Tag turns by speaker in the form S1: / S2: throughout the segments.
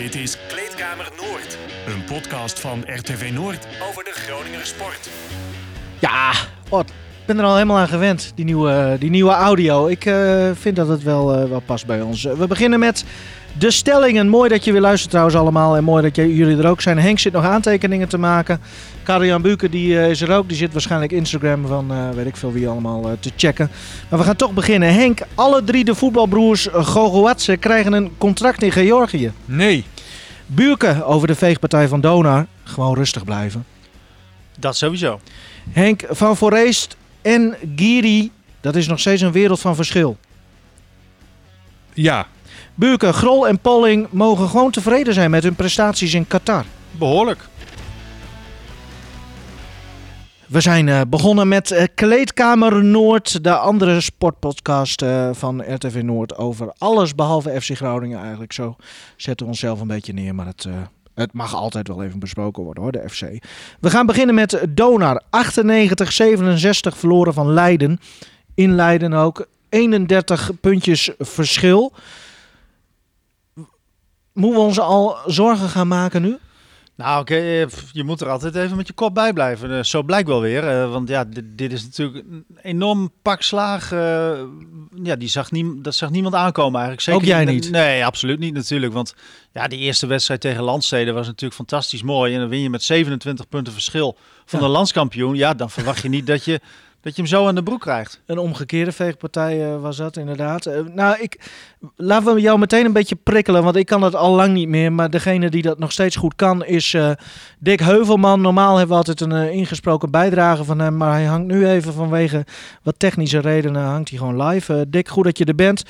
S1: Dit is Kleedkamer Noord, een podcast van RTV Noord over de Groninger sport.
S2: Ja, oh, ik ben er al helemaal aan gewend, die nieuwe, die nieuwe audio. Ik eh, vind dat het wel, eh, wel past bij ons. we beginnen met de stellingen. Mooi dat je weer luistert trouwens allemaal. En mooi dat jullie er ook zijn. Henk zit nog aantekeningen te maken. Karel-Jan Buke die, eh, is er ook. Die zit waarschijnlijk Instagram van weet ik veel wie allemaal te checken. Maar we gaan toch beginnen. Henk, alle drie de voetbalbroers Gogoatse krijgen een contract in Georgië.
S3: Nee.
S2: Buurke over de veegpartij van Donar. Gewoon rustig blijven.
S3: Dat sowieso.
S2: Henk van Forest en Giri, dat is nog steeds een wereld van verschil.
S3: Ja.
S2: Buurke, Grol en Polling mogen gewoon tevreden zijn met hun prestaties in Qatar.
S3: Behoorlijk.
S2: We zijn uh, begonnen met uh, Kleedkamer Noord, de andere sportpodcast uh, van RTV Noord over alles behalve FC Groningen eigenlijk. Zo zetten we onszelf een beetje neer, maar het, het mag altijd wel even besproken worden hoor, de FC. We gaan beginnen met Donar, 98-67 verloren van Leiden. In Leiden ook 31 puntjes verschil. Moeten we ons al zorgen gaan maken nu?
S3: Nou, oké, eh, je moet er altijd even met je kop bij blijven. Eh, zo blijkt wel weer. Eh, want ja, dit, dit, is natuurlijk een enorm pak slaag. ja, die zag nie, dat zag niemand aankomen eigenlijk.
S2: Zeker Ook jij niet?
S3: Nee, absoluut niet natuurlijk. Want ja, die eerste wedstrijd tegen Landsteden was natuurlijk fantastisch mooi. En dan win je met 27 punten verschil van de landskampioen. Ja, dan verwacht je niet dat je dat je hem zo aan de broek krijgt.
S2: Een omgekeerde veegpartij uh, was dat inderdaad. Uh, nou, ik, laten we jou meteen een beetje prikkelen, want ik kan dat al lang niet meer. Maar degene die dat nog steeds goed kan is uh, Dick Heuvelman. Normaal hebben we altijd een ingesproken bijdrage van hem. Maar hij hangt nu even vanwege wat technische redenen hangt hij gewoon live. Dick, goed dat je er bent.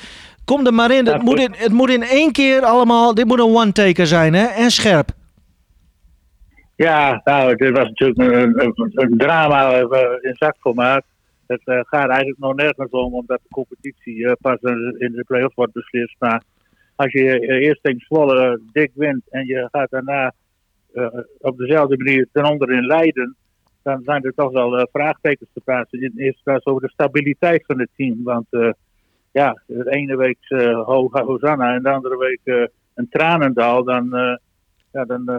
S2: Kom er maar in. Het, moet in het moet in één keer allemaal, dit moet een one-taker zijn hè? en scherp.
S4: Ja, nou, dit was natuurlijk een, drama in zakformaat. Het uh, gaat eigenlijk nog nergens om, omdat de competitie uh, pas in de play-off wordt beslist. Maar als je uh, eerst tegen Zwolle dik wint en je gaat daarna op dezelfde manier ten onder in Leiden, dan zijn er toch wel vraagtekens te plaatsen. In eerste plaats over de stabiliteit van het team. Want ja, de ene week Hosanna en de andere week een tranendal, dan ja, dan uh,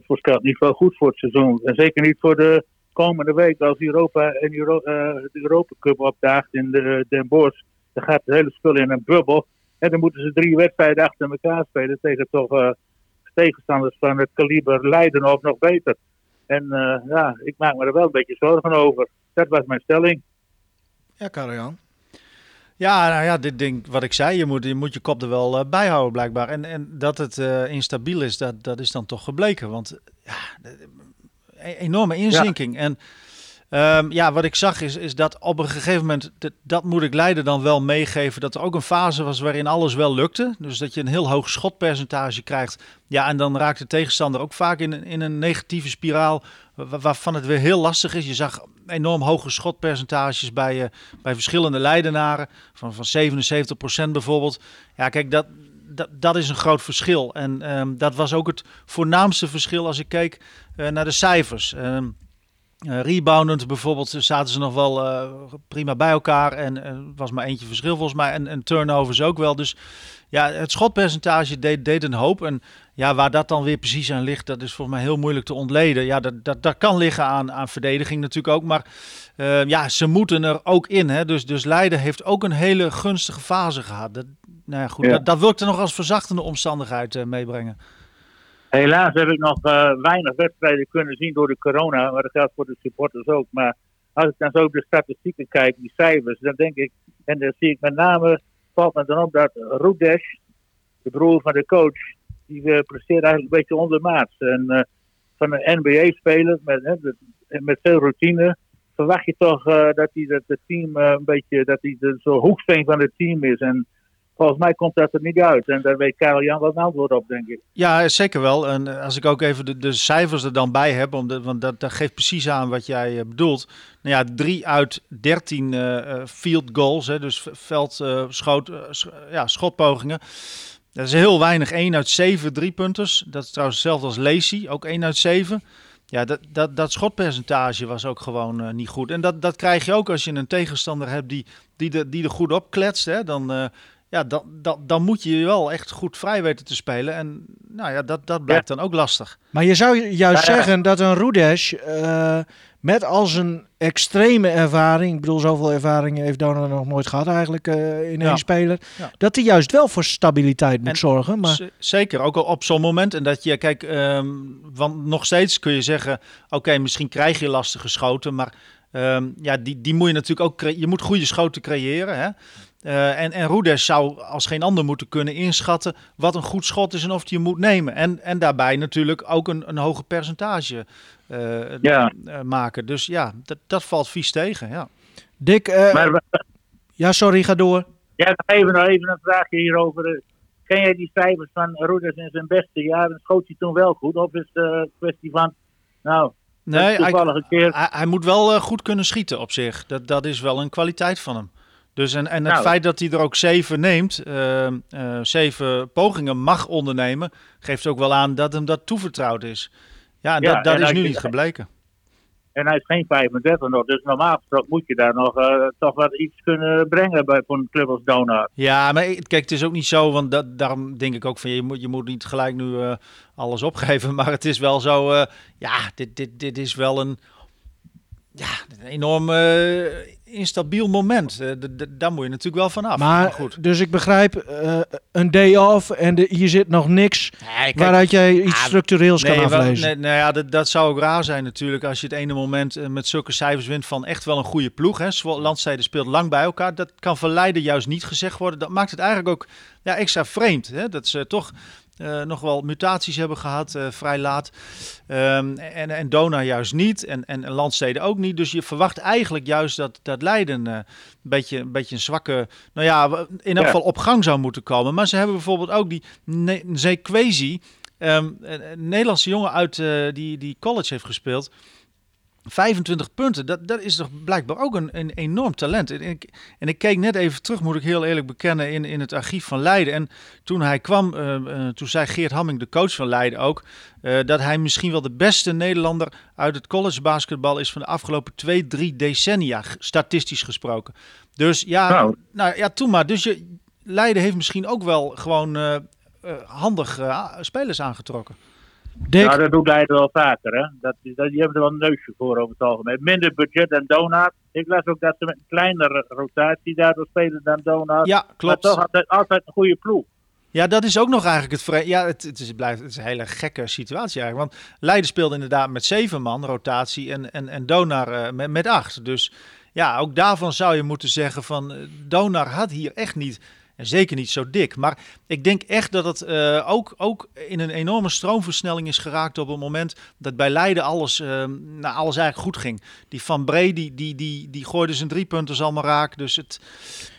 S4: voorspelt niet wel goed voor het seizoen. En zeker niet voor de komende week als Europa en uh, de Europa Cup opdaagt in de, Den Bosch. Dan gaat het hele spul in een bubbel. En dan moeten ze drie wedstrijden achter elkaar spelen tegen toch uh, tegenstanders van het kaliber Leiden of nog beter. En ja, ik maak me er wel een beetje zorgen over. Dat was mijn stelling.
S2: Ja, Karel-Jan.
S3: Ja, nou ja, dit ding wat ik zei, je moet je, moet je kop er wel uh, bij houden blijkbaar. En, en dat het uh, instabiel is, dat, dat is dan toch gebleken. Want ja, e-, enorme inzinking. En um, ja, wat ik zag is, is dat op een gegeven moment, dat, moet ik Leiden dan wel meegeven, dat er ook een fase was waarin alles wel lukte. Dus dat je een heel hoog schotpercentage krijgt. Ja, en dan raakt de tegenstander ook vaak in, in een negatieve spiraal, waarvan het weer heel lastig is. Je zag enorm hoge schotpercentages bij, uh, bij verschillende Leidenaren, van, van 77% bijvoorbeeld. Ja, kijk, dat, dat, is een groot verschil. En um, dat was ook het voornaamste verschil als ik keek uh, naar de cijfers. Um, uh, reboundend bijvoorbeeld zaten ze nog wel uh, prima bij elkaar. En er was maar eentje verschil volgens mij. En, en turnovers ook wel. Dus ja, het schotpercentage deed, deed een hoop. En ja, waar dat dan weer precies aan ligt, dat is volgens mij heel moeilijk te ontleden. Ja, dat, dat, dat kan liggen aan, aan verdediging natuurlijk ook. Maar uh, ja, ze moeten er ook in. Hè? Dus, dus Leiden heeft ook een hele gunstige fase gehad. Dat, nou ja, goed, ja. dat, dat wil ik er nog als verzachtende omstandigheid uh, meebrengen.
S4: Helaas heb ik nog uh, weinig wedstrijden kunnen zien door de corona. Maar dat geldt voor de supporters ook. Maar als ik dan zo op de statistieken kijk, die cijfers, dan denk ik, en dan zie ik met name, valt me dan op dat Rudesh, de broer van de coach, die uh, presteert eigenlijk een beetje ondermaats. En uh, van een NBA-speler met, met veel routine verwacht je toch dat hij dat het team een beetje, dat hij de hoeksteen van het team is. En volgens mij komt dat er niet uit. En daar weet Karel Jan wat een antwoord op, denk ik.
S3: Ja, zeker wel. En als ik ook even de, de cijfers er dan bij heb, want dat, geeft precies aan wat jij bedoelt. Nou ja, drie uit dertien uh, field goals, hè, dus veld, schoot, ja, schotpogingen. Dat is heel weinig. 1 uit 7 driepunters. Dat is trouwens hetzelfde als Lacey. Ook 1 uit 7. Ja, dat, dat, dat schotpercentage was ook gewoon niet goed. En dat, dat krijg je ook als je een tegenstander hebt die, die, de, die er goed op kletst. Hè? Dan, ja, dan, dan, dan moet je je wel echt goed vrij weten te spelen. En nou ja, dat, dat blijkt dan ook lastig.
S2: Maar je zou juist
S4: Ja, ja.
S2: zeggen dat een Rudesh eh, met al zijn extreme ervaring, ik bedoel zoveel ervaring heeft Donald nog nooit gehad eigenlijk eh, in één
S3: Ja.
S2: speler,
S3: Ja.
S2: dat hij juist wel voor stabiliteit moet
S3: En
S2: zorgen. Maar
S3: Zeker, ook al op zo'n moment. En dat je, kijk, ehm, want nog steeds kun je zeggen: oké, misschien krijg je lastige schoten, maar ehm, ja, die, die moet je natuurlijk ook. Je moet goede schoten creëren. Hè? Eh, en, en Roedes zou als geen ander moeten kunnen inschatten wat een goed schot is en of hij hem moet nemen. En, en daarbij natuurlijk ook een, een hoger percentage eh,
S4: Ja.
S3: eh, maken. Dus ja, dat, dat valt vies tegen. Ja.
S2: Dick, eh,
S4: Maar
S2: ja sorry, ga door.
S4: ja, even, nog even een vraagje hierover. Ken jij die cijfers van Roeders in zijn beste jaren? Schoot hij toen wel goed? Of is het eh, een kwestie van, nou,
S3: Nee, hij,
S4: keer...
S3: hij, hij moet wel goed kunnen schieten op zich. Dat, dat is wel een kwaliteit van hem. Dus en, en het
S4: Nou.
S3: feit dat hij er ook zeven neemt, eh, eh, zeven pogingen mag ondernemen, geeft ook wel aan dat hem dat toevertrouwd is. Ja, en
S4: Ja,
S3: dat, dat
S4: en
S3: is nu niet gebleken.
S4: En hij is geen 35 nog, dus normaal gesproken moet je daar nog eh, toch wat iets kunnen brengen bij voor een club als Donau.
S3: Ja, maar kijk, het is ook niet zo, want dat, daarom denk ik ook van je moet, je moet niet gelijk nu eh, alles opgeven. Maar het is wel zo, ja, dit, dit, dit is wel een, ja, een enorm instabiel moment. Eh, d- d- daar moet je natuurlijk wel van af.
S2: Maar,
S3: goed.
S2: dus ik begrijp, eh, een day off en de, hier zit nog niks
S3: Nee, kijk,
S2: waaruit jij iets
S3: ah,
S2: structureels kan
S3: wel-
S2: aflezen.
S3: nee, nou ja, dat, dat zou ook raar zijn natuurlijk als je het ene moment eh, met zulke cijfers wint van echt wel een goede ploeg. Hè. Zwolle- Landstede speelt lang bij elkaar. Dat kan van Leiden juist niet gezegd worden. Dat maakt het eigenlijk ook ja, extra vreemd. Hè. Dat ze toch eh, nog wel mutaties hebben gehad, eh, vrij laat. Ehm, en, en Dona juist niet en, en Landstede ook niet. Dus je verwacht eigenlijk juist dat, dat Leiden eh, een, beetje, een beetje een zwakke, nou ja, in elk
S4: Ja.
S3: geval op gang zou moeten komen. Maar ze hebben bijvoorbeeld ook die Ne- Zekwezi, Ehm, een, een Nederlandse jongen uit die, die college heeft gespeeld. 25 punten, dat, dat is toch blijkbaar ook een, een enorm talent. En ik, en ik keek net even terug, moet ik heel eerlijk bekennen, in, in het archief van Leiden. En toen hij kwam, eh, eh, toen zei Geert Hamming, de coach van Leiden ook, eh, dat hij misschien wel de beste Nederlander uit het college basketbal is van de afgelopen twee, drie decennia, statistisch gesproken. Dus ja, nou,
S4: Nou.
S3: ja, toen maar. Dus je, Leiden heeft misschien ook wel gewoon handig spelers aangetrokken.
S2: Dick,
S4: Nou, dat doet Leiden wel vaker, hè. Dat, dat, die hebben er wel een neusje voor over het algemeen. Minder budget dan Donut. Ik las ook dat ze met een kleinere rotatie daardoor spelen dan Donut.
S3: Ja,
S4: maar
S3: klopt.
S4: toch altijd, altijd een goede ploeg.
S3: Ja, dat is ook nog eigenlijk het Ja, het, het, is, het blijft het is een hele gekke situatie eigenlijk. Want Leiden speelde inderdaad met zeven man rotatie en, en, en Donar eh, met, met acht. Dus ja, ook daarvan zou je moeten zeggen van eh, Donar had hier echt niet, en zeker niet zo dik. Maar ik denk echt dat het eh, ook, ook in een enorme stroomversnelling is geraakt op het moment dat bij Leiden alles, eh, nou, alles eigenlijk goed ging. Die Van Bree, die, die, die, die gooide zijn drie punten allemaal raak. Dus het,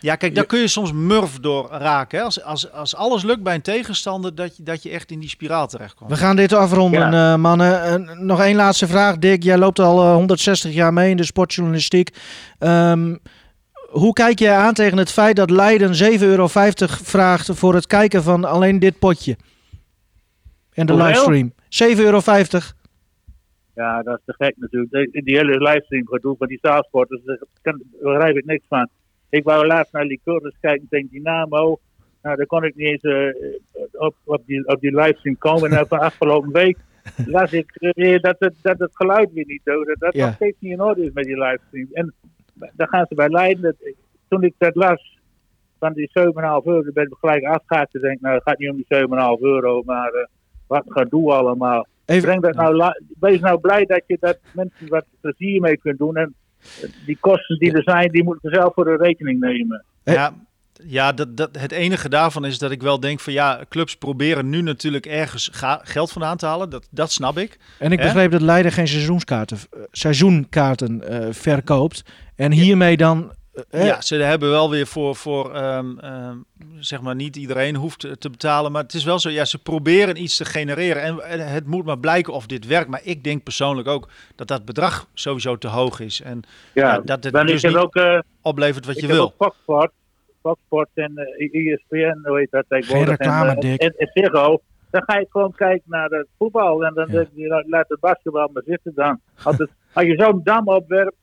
S3: ja, kijk, daar kun je soms murf door raken. Hè? Als, als, als alles lukt bij een tegenstander, dat je, dat je echt in die spiraal terechtkomt.
S2: we gaan dit afronden, eh, mannen. En nog één laatste vraag, Dick. Jij loopt al eh, 160 jaar mee in de sportjournalistiek. Ehm, hoe kijk jij aan tegen het feit dat Leiden 7,50 euro vraagt voor het kijken van alleen dit potje? En de
S4: Hoeveel?
S2: livestream. 7,50 euro.
S4: Ja, dat is te gek natuurlijk. Die, die hele livestream gedoe van die zaalsporters, daar kan- daar begrijp ik niks van. Ik wou laatst naar Liqueurs kijken tegen Dynamo. Nou, daar kon ik niet eens eh, op, op, die, op die livestream komen. En van afgelopen week las ik weer dat het, dat het geluid weer niet doet. Dat dat
S2: Ja.
S4: nog steeds niet in orde is met die livestream. En daar gaan ze bij Leiden. Dat, toen ik dat las van die 7,5 euro, dan ben ik gelijk afgehaakt. Ik denk, nou, het gaat niet om die 7,5 euro, maar eh, wat gedoe allemaal.
S2: Even,
S4: Breng dat nou, wees nou blij dat je dat mensen wat plezier mee kunt doen. En die kosten die er zijn, die moeten ze zelf voor de rekening nemen.
S3: Ja, ja dat, dat, het enige daarvan is dat ik wel denk van ja, clubs proberen nu natuurlijk ergens ga- geld vandaan te halen. Dat, dat snap ik.
S2: En ik
S3: Hè?
S2: begreep dat Leiden geen seizoenskaarten, eh, seizoenkaarten eh, verkoopt. En hiermee dan... eh,
S3: Ja, ze hebben wel weer voor, voor ehm, ehm, zeg maar, niet iedereen hoeft te- betalen. Maar het is wel zo, ja, ze proberen iets te genereren. En, en het moet maar blijken of dit werkt. Maar ik denk persoonlijk ook dat dat bedrag sowieso te hoog is. En
S4: Ja,
S3: Ja, dat het dus niet
S4: ook,
S3: oplevert wat
S4: ik
S3: je
S4: heb
S3: wil.
S4: ook Fox Sports en eh, ESPN, hoe heet dat tegenwoordig.
S2: Reclame,
S4: en, eh,
S2: Dick.
S4: En, en Ziggo. Dan ga je gewoon kijken naar het voetbal. En dan
S2: Ja.
S4: denk je, nou, laat het basketbal maar zitten dan. Als, het, als je zo'n dam opwerpt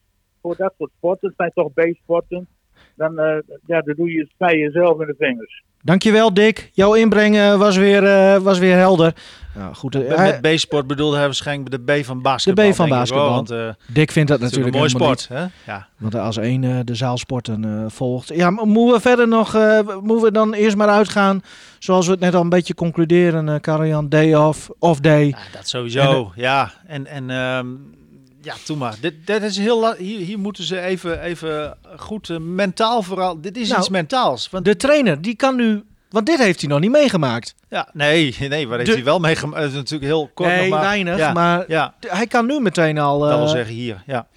S4: voor dat soort sporten, het zijn toch B-sporten. Dan, uh, ja, dan doe je het jezelf in de vingers.
S2: Dankjewel Dick. Jouw inbreng uh, was, weer, uh, was weer helder.
S3: Nou, goed, uh, met B-sport bedoelde hij waarschijnlijk de B van basketbal.
S2: De B van basketbal. want, Dick vindt dat natuurlijk
S3: een mooi sport. Hè?
S2: Ja. Want als één de zaalsporten volgt. Ja, moeten we verder nog, moeten we dan eerst maar uitgaan, zoals we het net al een beetje concluderen, Karajan, day off, off day. Ja,
S3: dat sowieso, en, ja. En, en um, ja, toen maar. Dit, dit is heel hier, hier moeten ze even, even goed uh, mentaal vooral. Dit is nou, iets mentaals.
S2: Want de trainer, die kan nu. Want dit heeft hij nog niet meegemaakt.
S3: Ja, nee, nee, maar heeft hij wel meegemaakt? Dat is natuurlijk heel kort.
S2: Nee,
S3: nog maar.
S2: weinig. Ja, maar ja. hij kan nu meteen al.
S3: Uh, dat wil zeggen hier, ja.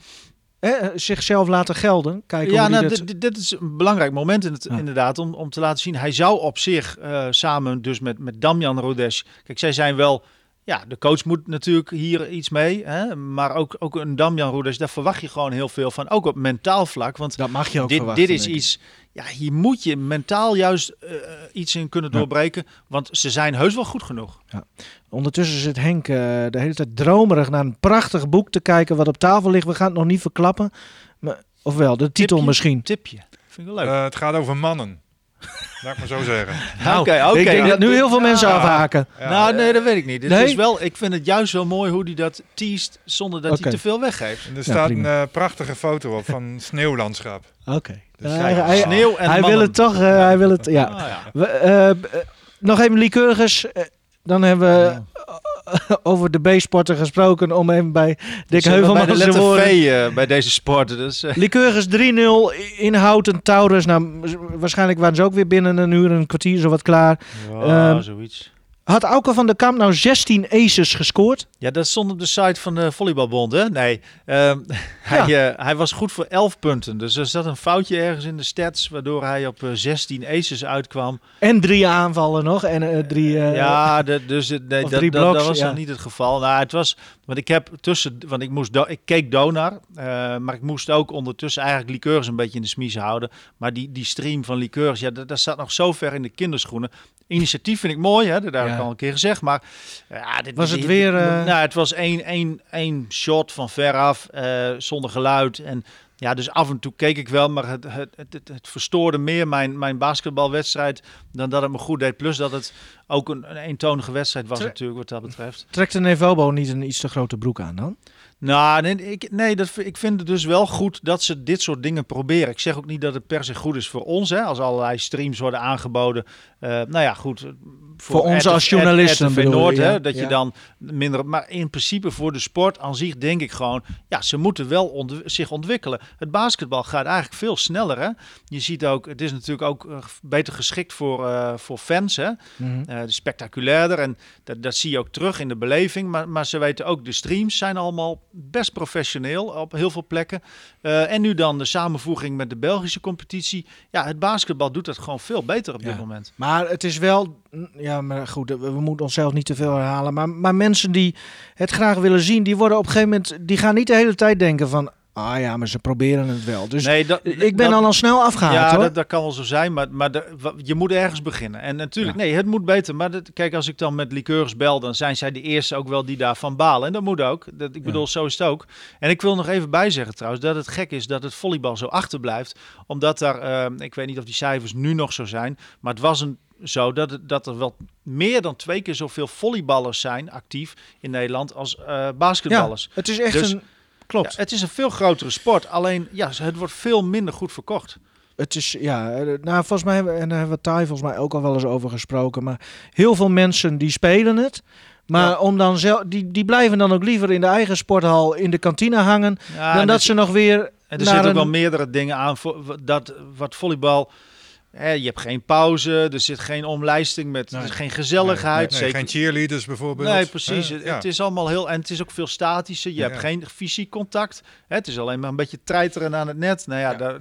S2: zichzelf laten gelden. Kijken
S3: ja, nou,
S2: dit...
S3: dit is een belangrijk moment in het, inderdaad om, om te laten zien. Hij zou op zich uh, samen dus met, met Damian Rodes. Kijk, zij zijn wel ja, de coach moet natuurlijk hier iets mee. Hè? Maar ook, ook een Damian Roeders, daar verwacht je gewoon heel veel van. Ook op mentaal vlak. Want
S2: dat mag je ook
S3: dit,
S2: verwachten,
S3: dit is iets. Ja, hier moet je mentaal juist uh, iets in kunnen doorbreken. Want ze zijn heus wel goed genoeg. Ja.
S2: Ondertussen zit Henk uh, de hele tijd dromerig naar een prachtig boek te kijken wat op tafel ligt. We gaan het nog niet verklappen. Maar, ofwel, de titel
S3: tipje,
S2: misschien.
S3: Tipje. Vind ik wel leuk.
S5: Uh, het gaat over mannen. Laat ik maar zo zeggen.
S2: Nou, oké, oké. Ik denk dat nu heel veel mensen afhaken.
S3: Nou, nee, dat weet ik niet. Het is wel, ik vind het juist wel mooi hoe hij dat teest zonder dat hij te veel weggeeft.
S5: En er staat een uh, prachtige foto op van sneeuwlandschap.
S2: Oké. Dus uh, hij, sneeuw en Hij wil het toch, uh, hij wil het, ja. Ah, ja. We, nog even liqueurgers. dan hebben we over de B-sporten gesproken om even bij Dick Heuvelman
S3: te worden. Uh, bij deze sporten. Dus.
S2: Lycurgus 3-0, inhoud Taurus. Nou, waarschijnlijk waren ze ook weer binnen een uur en een kwartier zo wat klaar.
S3: Ja, um, zoiets.
S2: Had Auke van der Kamp nou 16 aces gescoord?
S3: Ja, dat stond op de site van de Volleybalbond, hè? Nee, uh, hij, uh, hij was goed voor 11 punten. Dus er zat een foutje ergens in de stats, waardoor hij op uh, eh, 16 aces uitkwam.
S2: En drie aanvallen nog. En uh, drie,
S3: ja, de, dus nee, dat, dat, dat, was ja. nog niet het geval. Nou, het was, want ik heb tussen, want ik moest, ik keek Donar, maar ik moest ook ondertussen eigenlijk liqueurs een beetje in de smies houden. Maar die, die stream van liqueurs, ja, dat, dat staat nog zo ver in de kinderschoenen. Initiatief vind ik mooi, hè? dat heb ik al een keer gezegd. Maar ja, dit
S2: was het weer. Uh...
S3: Nou, het was één, één, één shot van veraf, uh, zonder geluid. En ja, dus af en toe keek ik wel, maar het, het, het, het, verstoorde meer mijn, mijn basketbalwedstrijd dan dat het me goed deed. Plus dat het ook een, een eentonige wedstrijd was, natuurlijk, wat dat betreft.
S2: Trekt de Nevobo niet een iets te grote broek aan dan?
S3: Nou, nee, ik, nee dat, ik vind het dus wel goed dat ze dit soort dingen proberen. Ik zeg ook niet dat het per se goed is voor ons, hè, als allerlei streams worden aangeboden. Uh, nou ja, goed. Voor,
S2: voor ons als journalisten
S3: bedoel Noord, hè, dat je dan minder. Maar in principe voor de sport aan zich denk ik gewoon, ja, ze moeten wel zich ontwikkelen. Het basketbal gaat eigenlijk veel sneller. Hè. Je ziet ook, het is natuurlijk ook uh, beter geschikt voor, uh, voor fans. Hè. Mm -hmm. spectaculairder en dat, dat zie je ook terug in de beleving. Maar, maar ze weten ook, de streams zijn allemaal best professioneel op heel veel plekken. Uh, en nu dan de samenvoeging met de Belgische competitie. Ja, het basketbal doet dat gewoon veel beter op dit moment.
S2: Maar het is wel, ja, maar goed, we, we moeten onszelf niet te veel herhalen. Maar, maar mensen die het graag willen zien, die worden op een gegeven moment, die gaan niet de hele tijd denken van, Ah ja, maar ze proberen het wel. Dus nee, dat, ik ben dat, al snel afgehaald
S3: ja,
S2: hoor.
S3: Dat, dat kan wel zo zijn, maar, maar de, je moet ergens beginnen. En natuurlijk, nee, het moet beter. Maar dat, kijk, als ik dan met liqueurs bel, dan zijn zij de eerste ook wel die daarvan balen. En dat moet ook. Dat, ik bedoel, zo is het ook. En ik wil nog even bijzeggen trouwens, dat het gek is dat het volleybal zo achterblijft. Omdat daar, uh, ik weet niet of die cijfers nu nog zo zijn, maar het was een zo dat, dat er wel meer dan twee keer zoveel volleyballers zijn actief in Nederland als uh, basketballers.
S2: Ja, het is echt dus, een Klopt.
S3: Ja, het is een veel grotere sport. Alleen, ja, het wordt veel minder goed verkocht.
S2: Het is, ja, eh, nou, volgens mij, en daar hebben we Thai volgens mij ook al wel eens over gesproken. Maar heel veel mensen die spelen het. Maar ja. om dan zelf, die, die blijven dan ook liever in de eigen sporthal in de kantine hangen. Ja, dan dat ze nog weer.
S3: En er zitten ook wel meerdere dingen aan. Voor, dat, wat volleybal je hebt geen pauze, er zit geen omlijsting met nee. geen gezelligheid.
S5: Nee, nee, Geen cheerleaders bijvoorbeeld.
S3: Nee, precies. Het, het is allemaal heel. En het is ook veel statischer. Je hebt geen fysiek contact. Het is alleen maar een beetje treiteren aan het net. Nou ja, daar,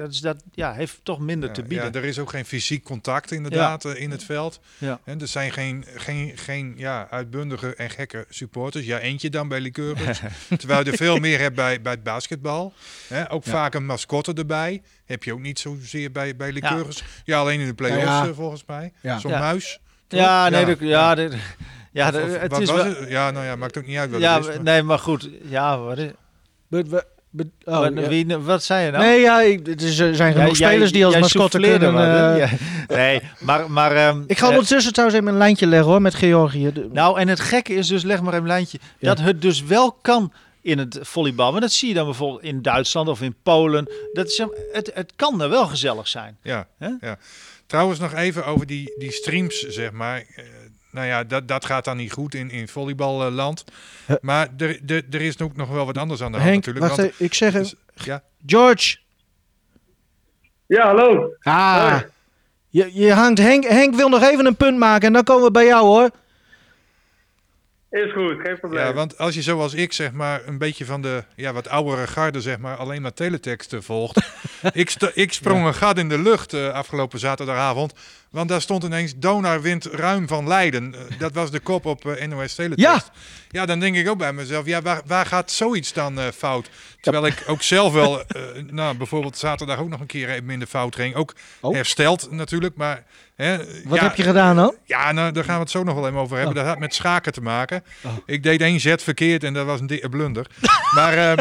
S3: dat, is dat ja, heeft toch minder te bieden.
S5: Ja, er is ook geen fysiek contact inderdaad ja. in het veld. Ja. En er zijn geen, geen, geen ja, uitbundige en gekke supporters. Ja, eentje dan bij Liqueurs. Terwijl je er veel meer hebt bij, bij het basketbal. He, ook vaak een mascotte erbij. Heb je ook niet zozeer bij, bij Liqueurs. Ja. alleen in de play-offs uh, volgens mij. Zo'n muis.
S3: Ja, nee, ja. De, ja, de, ja, de, het is wel...
S5: Ja, nou ja, maakt ook niet uit wat
S3: ja,
S5: het is.
S3: Nee, maar goed. Ja, wat is...
S2: We,
S3: Oh, wat, wie, wat zei je nou?
S2: Nee, ja, er zijn genoeg spelers die als mascotte kunnen. Uh...
S3: Nee, maar... maar um,
S2: ik ga uh, ondertussen trouwens even een lijntje leggen hoor, met Georgië.
S3: Nou, en het gekke is dus, leg maar een lijntje, dat het dus wel kan in het volleybal. Maar dat zie je dan bijvoorbeeld in Duitsland of in Polen. Dat is, het, het kan er wel gezellig zijn.
S5: Ja, ja. Trouwens nog even over die, die streams, zeg maar. Nou ja, dat, dat gaat dan niet goed in, in volleyballand. Maar er, er, er is ook nog wel wat anders aan de hand natuurlijk.
S2: Wacht, want, ik zeg dus, ja? George.
S6: Ja, hallo.
S2: Ah, je, je hangt. Henk, Henk wil nog even een punt maken en dan komen we bij jou hoor.
S6: Is goed, geen probleem.
S5: Ja, want als je zoals ik zeg maar een beetje van de ja, wat oudere garde zeg maar alleen maar teleteksten volgt. ik, ik sprong een gat in de lucht uh, afgelopen zaterdagavond. Want daar stond ineens Donar wint ruim van Leiden. Uh, dat was de kop op uh, NOS Teletext. Ja. ja, dan denk ik ook bij mezelf, ja, waar, waar gaat zoiets dan fout? Terwijl ik ook zelf wel, nou bijvoorbeeld zaterdag ook nog een keer even in de fout ging. Ook oh. hersteld natuurlijk, maar
S2: wat heb je gedaan dan?
S5: Ja, nou, daar gaan we het zo nog wel even over hebben. Oh. Dat had met schaken te maken. Oh. Ik deed één zet verkeerd en dat was een blunder. maar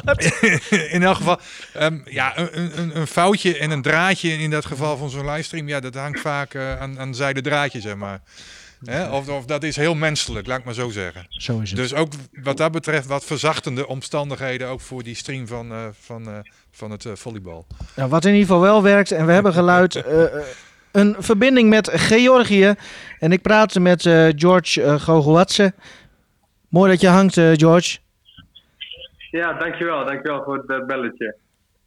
S5: in elk geval, um, ja, een, een, een, foutje en een draadje in dat geval van zo'n livestream, ja, dat hangt vaak uh, aan, aan zijde draadje, zeg maar. Of, of, dat is heel menselijk, laat ik maar zo zeggen.
S2: Zo is het.
S5: Dus ook wat dat betreft wat verzachtende omstandigheden ook voor die stream van, uh, van, uh, van het volleybal.
S2: Nou, wat in ieder geval wel werkt, en we hebben geluid een verbinding met Georgië. En ik praat met uh, George uh, Mooi dat je hangt, uh, George.
S6: Ja, dankjewel. Dankjewel voor het belletje.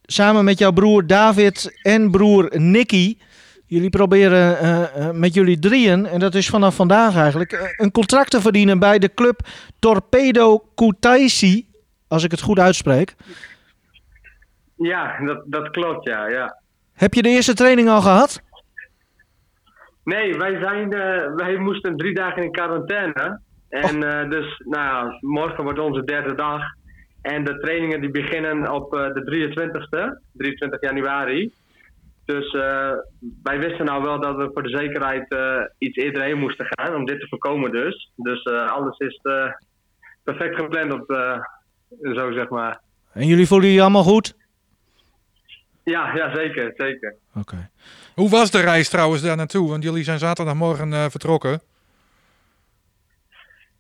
S2: Samen met jouw broer David en broer Nicky. Jullie proberen uh, met jullie drieën, en dat is vanaf vandaag eigenlijk, een contract te verdienen bij de club Torpedo Kutaisi. Als ik het goed uitspreek.
S6: Ja, dat, dat klopt, ja, ja.
S2: Heb je de eerste training al gehad?
S6: Nee, wij, zijn, uh, wij moesten drie dagen in quarantaine. En uh, dus, nou, morgen wordt onze derde dag. En de trainingen die beginnen op uh, de 23ste, 23 januari. Dus wij wisten nou wel dat we voor de zekerheid iets eerder heen moesten gaan, om dit te voorkomen dus. Dus alles is perfect gepland op, zo zeg maar.
S2: En jullie voelen je allemaal goed?
S6: Ja, ja zeker, zeker.
S2: Oké.
S5: Hoe was de reis trouwens daar naartoe? Want jullie zijn zaterdagmorgen uh, vertrokken.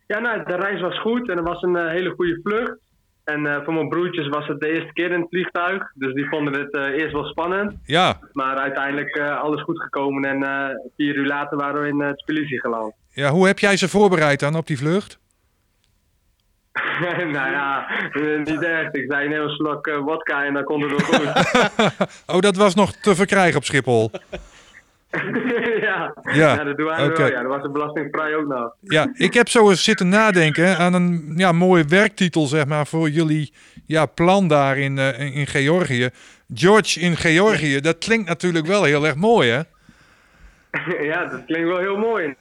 S6: Ja, nou, de reis was goed en er was een uh, hele goede vlucht. En uh, voor mijn broertjes was het de eerste keer in het vliegtuig. Dus die vonden het eerst wel spannend.
S5: Ja.
S6: Maar uiteindelijk alles goed gekomen. En vier uur later waren we in het Tbilisi geland.
S5: Ja, hoe heb jij ze voorbereid dan op die vlucht?
S6: nou ja, niet echt. Ik zei een heel slok wodka en dan kon het wel goed.
S5: oh, dat was nog te verkrijgen op Schiphol?
S6: ja. Ja. dat doen wij wel. Ja, dat was een belastingvrij ook nog.
S5: Ja, ik heb zo eens zitten nadenken aan een ja, mooie werktitel zeg maar, voor jullie ja, plan daar in, uh, in Georgië. George in Georgië, dat klinkt natuurlijk wel heel erg mooi, hè?
S6: ja, dat klinkt wel heel mooi.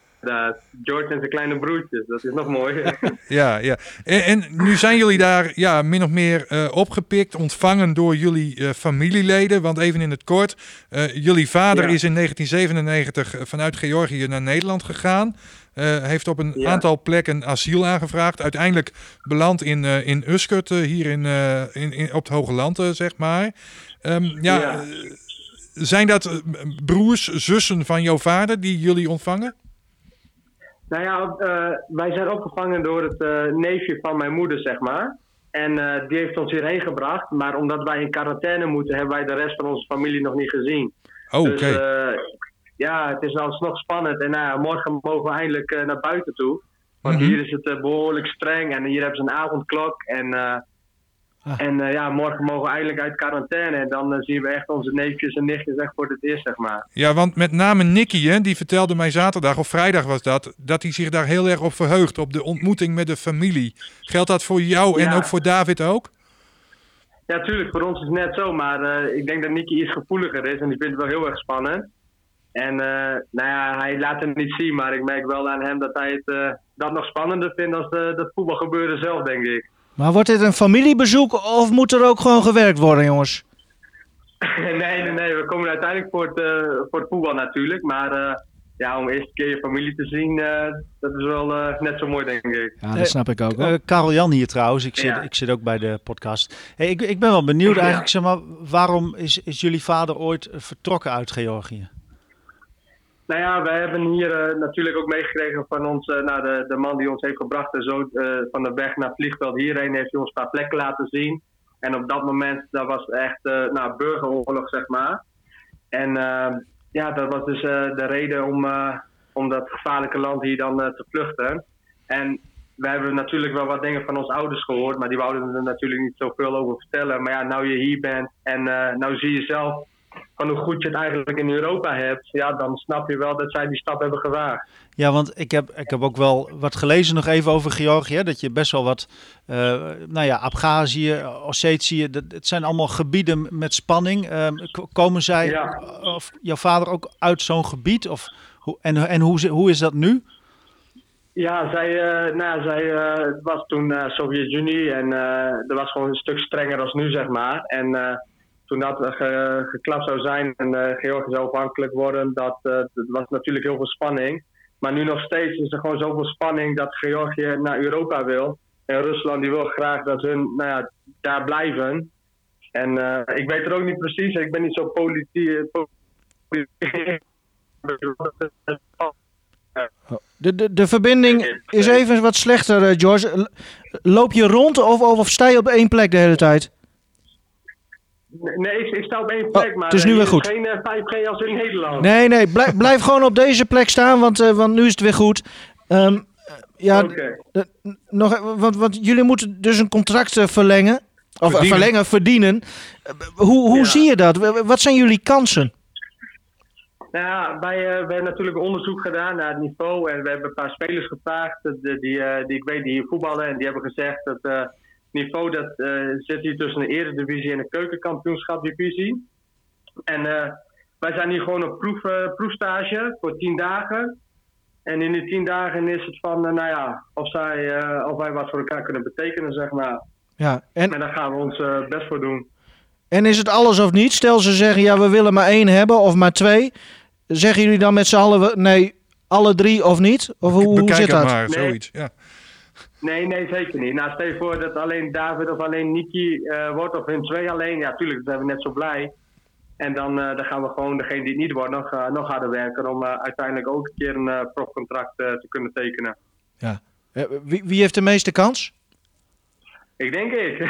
S6: George en zijn kleine broertjes, dat is nog mooi.
S5: ja, ja. En, en, nu zijn jullie daar ja, min of meer uh, opgepikt, ontvangen door jullie uh, familieleden. Want even in het kort, uh, jullie vader is in 1997 vanuit Georgië naar Nederland gegaan. heeft op een ja. aantal plekken asiel aangevraagd. Uiteindelijk beland in, in Uskert, hier in, in, in, op het Hoge Land, zeg maar. Um, ja, ja. zijn dat broers, zussen van jouw vader die jullie ontvangen?
S6: Nou ja, uh, wij zijn opgevangen door het uh, neefje van mijn moeder, zeg maar. En uh, die heeft ons hierheen gebracht. Maar omdat wij in quarantaine moeten, hebben wij de rest van onze familie nog niet gezien.
S5: Oh, dus
S6: ja, het is alsnog spannend. En nou ja, morgen mogen we eindelijk naar buiten toe. Want mm -hmm. hier is het behoorlijk streng. En hier hebben ze een avondklok. En Ah. En uh, ja, morgen mogen we eindelijk uit quarantaine. En dan uh, zien we echt onze neefjes en nichtjes echt voor het eerst, zeg maar.
S5: Ja, want met name Nicky, hè, die vertelde mij zaterdag of vrijdag was dat... dat hij zich daar heel erg op verheugt, op de ontmoeting met de familie. Geldt dat voor jou en ook voor David ook?
S6: Ja, tuurlijk. Voor ons is het net zo. Maar uh, ik denk dat Nicky iets gevoeliger is. En die vindt het wel heel erg spannend. En nou ja, hij laat het niet zien. Maar ik merk wel aan hem dat hij het dat nog spannender vindt... als de, de voetbalgebeuren zelf, denk ik.
S2: Maar wordt dit een familiebezoek of moet er ook gewoon gewerkt worden, jongens?
S6: nee, nee, nee. We komen uiteindelijk voor het, uh, voor het voetbal natuurlijk. Maar uh, ja, om eerst keer je familie te zien, dat is wel net zo mooi, denk ik.
S2: Ja, dat snap ik ook.
S3: Uh, Karel Jan hier trouwens, ik zit, ik zit ook bij de podcast. Hey, ik, ik ben wel benieuwd eigenlijk, zeg maar, waarom is, is jullie vader ooit vertrokken uit Georgië?
S6: Nou ja, wij hebben hier uh, natuurlijk ook meegekregen van ons, uh, nou, de, de man die ons heeft gebracht en zo uh, van de weg naar het vliegveld hierheen heeft hij ons een paar plekken laten zien. En op dat moment, dat was echt nou, burgeroorlog, zeg maar. En ja, dat was dus de reden om, om dat gevaarlijke land hier dan te vluchten. En we hebben natuurlijk wel wat dingen van onze ouders gehoord, maar die wouden er natuurlijk niet zoveel over vertellen. Maar ja, nou je hier bent en nou zie je zelf van hoe goed je het eigenlijk in Europa hebt, ja, dan snap je wel dat zij die stap hebben gewaagd.
S3: Ja, want ik heb, ik heb ook wel wat gelezen nog even over Georgië. Dat je best wel wat, uh, nou ja, Abhazie, Ossetië, dat, het zijn allemaal gebieden met spanning. Uh, komen zij, of jouw vader ook uit zo'n gebied? Of, hoe, en en hoe, hoe is dat nu?
S6: Ja, zij, uh, nou, zij uh, was toen Sovjet-Unie en dat was gewoon een stuk strenger als nu, zeg maar. En dat ge, geklapt zou zijn en uh, Georgië zou afhankelijk worden, dat, uh, dat was natuurlijk heel veel spanning. Maar nu nog steeds is er gewoon zoveel spanning dat Georgië naar Europa wil. En Rusland die wil graag dat hun nou ja, daar blijven. En ik weet het ook niet precies, ik ben niet zo politiek.
S2: De, de, de verbinding is even wat slechter, George. Loop je rond of, of sta je op één plek de hele tijd?
S6: Nee, ik, ik, sta op één plek, oh, maar
S2: het is nu weer goed.
S6: geen 5G eh, als in Nederland.
S2: Nee, nee, blijf, blijf gewoon op deze plek staan, want, uh, want nu is het weer goed. Um, ja,
S6: okay.
S2: nog, want, want jullie moeten dus een contract uh, verlengen. Of verdienen. verlengen, verdienen. hoe hoe ja. zie je dat? Wat zijn jullie kansen?
S6: Nou ja, wij, uh, we hebben natuurlijk onderzoek gedaan naar het niveau. En we hebben een paar spelers gevraagd die, die, die ik weet die hier voetballen. En die hebben gezegd dat niveau dat uh, zit hier tussen de eredivisie en de keukenkampioenschapdivisie. En uh, wij zijn hier gewoon op proef, uh, proefstage voor tien dagen. En in die tien dagen is het van, nou ja, of, zij, of wij wat voor elkaar kunnen betekenen, zeg maar.
S2: Ja, en...
S6: en daar gaan we ons best voor doen.
S2: En is het alles of niet? Stel ze zeggen, ja, we willen maar één hebben of maar twee. Zeggen jullie dan met z'n allen, nee, alle drie of niet? Of hoe, hoe zit dat?
S5: maar, nee. zoiets, ja.
S6: Nee, nee, zeker niet. Nou, stel je voor dat alleen David of alleen Niki uh, wordt, of hun twee alleen. Ja, tuurlijk, dan zijn we net zo blij. En dan, uh, dan gaan we gewoon degene die het niet wordt nog, uh, nog harder werken om uiteindelijk ook een keer een profcontract te kunnen tekenen.
S2: Ja. wie, wie heeft de meeste kans?
S6: Ik denk ik. ik,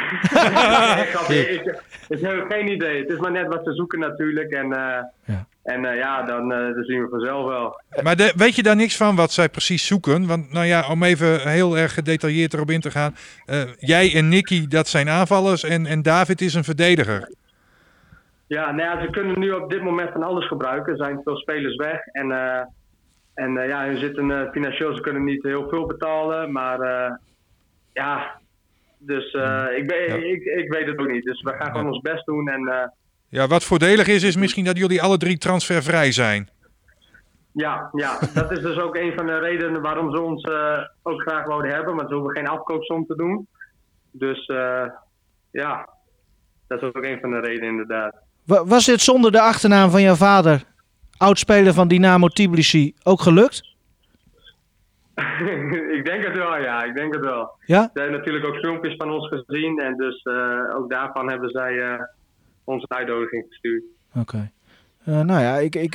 S6: ik, ik, heb geen idee. Het is maar net wat ze zoeken natuurlijk. En, ja. En uh, ja, dan, uh, dan, zien we vanzelf wel.
S5: Maar de, weet je daar niks van wat zij precies zoeken? Want nou ja, om even heel erg gedetailleerd erop in te gaan. Uh, jij en Nicky, dat zijn aanvallers en, en David is een verdediger.
S6: Ja, nou ja, ze kunnen nu op dit moment van alles gebruiken. Er zijn veel spelers weg. En, en ja, hun zitten financieel, ze kunnen niet heel veel betalen. Maar ja, dus ik, ben, ja. ik, ik weet het ook niet. Dus we gaan gewoon ons best doen en...
S5: Ja, wat voordelig is, is misschien dat jullie alle drie transfervrij zijn.
S6: Ja, ja, dat is dus ook een van de redenen waarom ze ons uh, ook graag wouden hebben. Want ze hoeven geen afkoopsom te doen. Dus uh, ja, dat is ook een van de redenen inderdaad.
S2: Was dit zonder de achternaam van jouw vader, oudspeler van Dynamo Tbilisi, ook gelukt?
S6: ik denk het wel, ja. Ik denk het wel.
S2: Ja?
S6: Ze hebben natuurlijk ook filmpjes van ons gezien. En dus uh, ook daarvan hebben zij onze uitnodiging gestuurd.
S2: Oké. Okay. Uh, nou ja, ik, ik,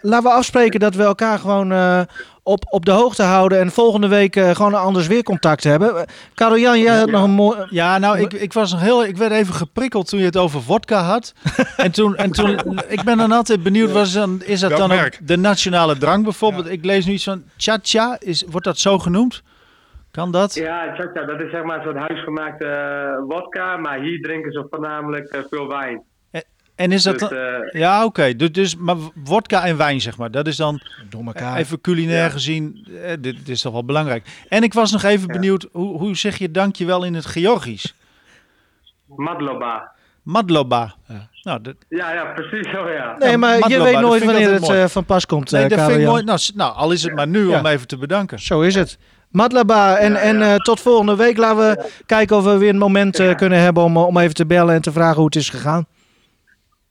S2: laten we afspreken dat we elkaar gewoon uh, op, op de hoogte houden en volgende week uh, gewoon anders weer contact hebben. Karel Jan, jij had ja. nog een mooi.
S3: Ja, nou, ik, ik was nog heel. Ik werd even geprikkeld toen je het over vodka had. en toen, en toen ik ben dan altijd benieuwd, was dan, is dat Welk dan ook de nationale drank bijvoorbeeld? Ja. Ik lees nu iets van cha-cha, is, wordt dat zo genoemd? Kan dat?
S6: Ja, cha-cha, dat is zeg maar een soort huisgemaakte uh, wodka, maar hier drinken ze voornamelijk uh, veel wijn.
S3: En is dat dus, dan, uh, ja, oké. Okay. Dus, dus, maar wodka en wijn, zeg maar. Dat is dan
S2: Door elkaar.
S3: even culinair ja. gezien. Eh, dit, dit, is toch wel belangrijk. En ik was nog even ja. benieuwd, hoe, hoe zeg je dankjewel in het Georgisch?
S6: Madloba.
S3: Madloba.
S6: Ja. Nou, dat... ja, ja, precies zo, ja.
S2: Nee, maar
S6: Madloba,
S2: je weet nooit wanneer het uh, van pas komt,
S3: Nee, dat vind ik mooi. Nou, nou, al is het maar nu om even te bedanken.
S2: Zo is het. Madlaba, en, en uh, tot volgende week. Laten we kijken of we weer een moment uh, kunnen hebben om, om even te bellen en te vragen hoe het is gegaan.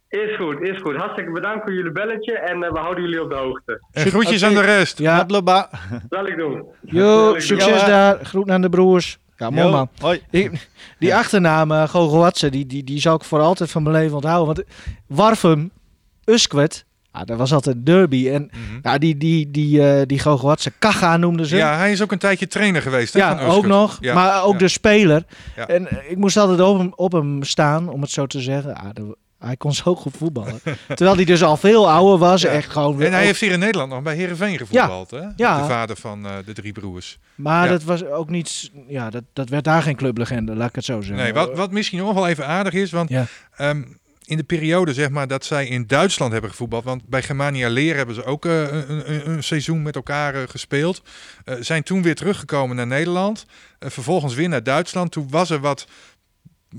S6: Is goed, is goed. Hartstikke bedankt voor jullie belletje en we houden jullie op de hoogte.
S5: En groetjes aan de rest.
S3: Ja, Loba.
S6: Zal ik doen.
S2: Jo, succes daar. Groet aan de broers. Ja, mooi man.
S3: Hoi.
S2: die achternaam, uh, die, die, die zal ik voor altijd van mijn leven onthouden. Want Warfum, Uskwet, ja, dat was altijd een derby. En mm ja, die, die, die, uh, die Gogoatse Kaga noemden ze.
S5: Ja, hij is ook een tijdje trainer geweest. Hè,
S2: ja, ook nog. Ja, maar ook de speler. En ik moest altijd op hem, op hem staan, om het zo te zeggen. Ah, de, hij kon zo goed voetballen. Terwijl hij dus al veel ouder was. Echt gewoon
S5: en hij heeft hier in Nederland nog bij Herenveen gevoetbald. Ja. Hè? Ja. De vader van uh, de drie broers.
S2: Maar dat was ook niet. Ja, dat, dat werd daar geen clublegende, laat ik het zo zeggen.
S5: Nee, wat, wat misschien nog wel even aardig is. Want um, in de periode zeg maar, dat zij in Duitsland hebben gevoetbald. Want bij Germania Leer hebben ze ook uh, een, een, een, seizoen met elkaar uh, gespeeld. Uh, zijn toen weer teruggekomen naar Nederland. vervolgens weer naar Duitsland. Toen was er wat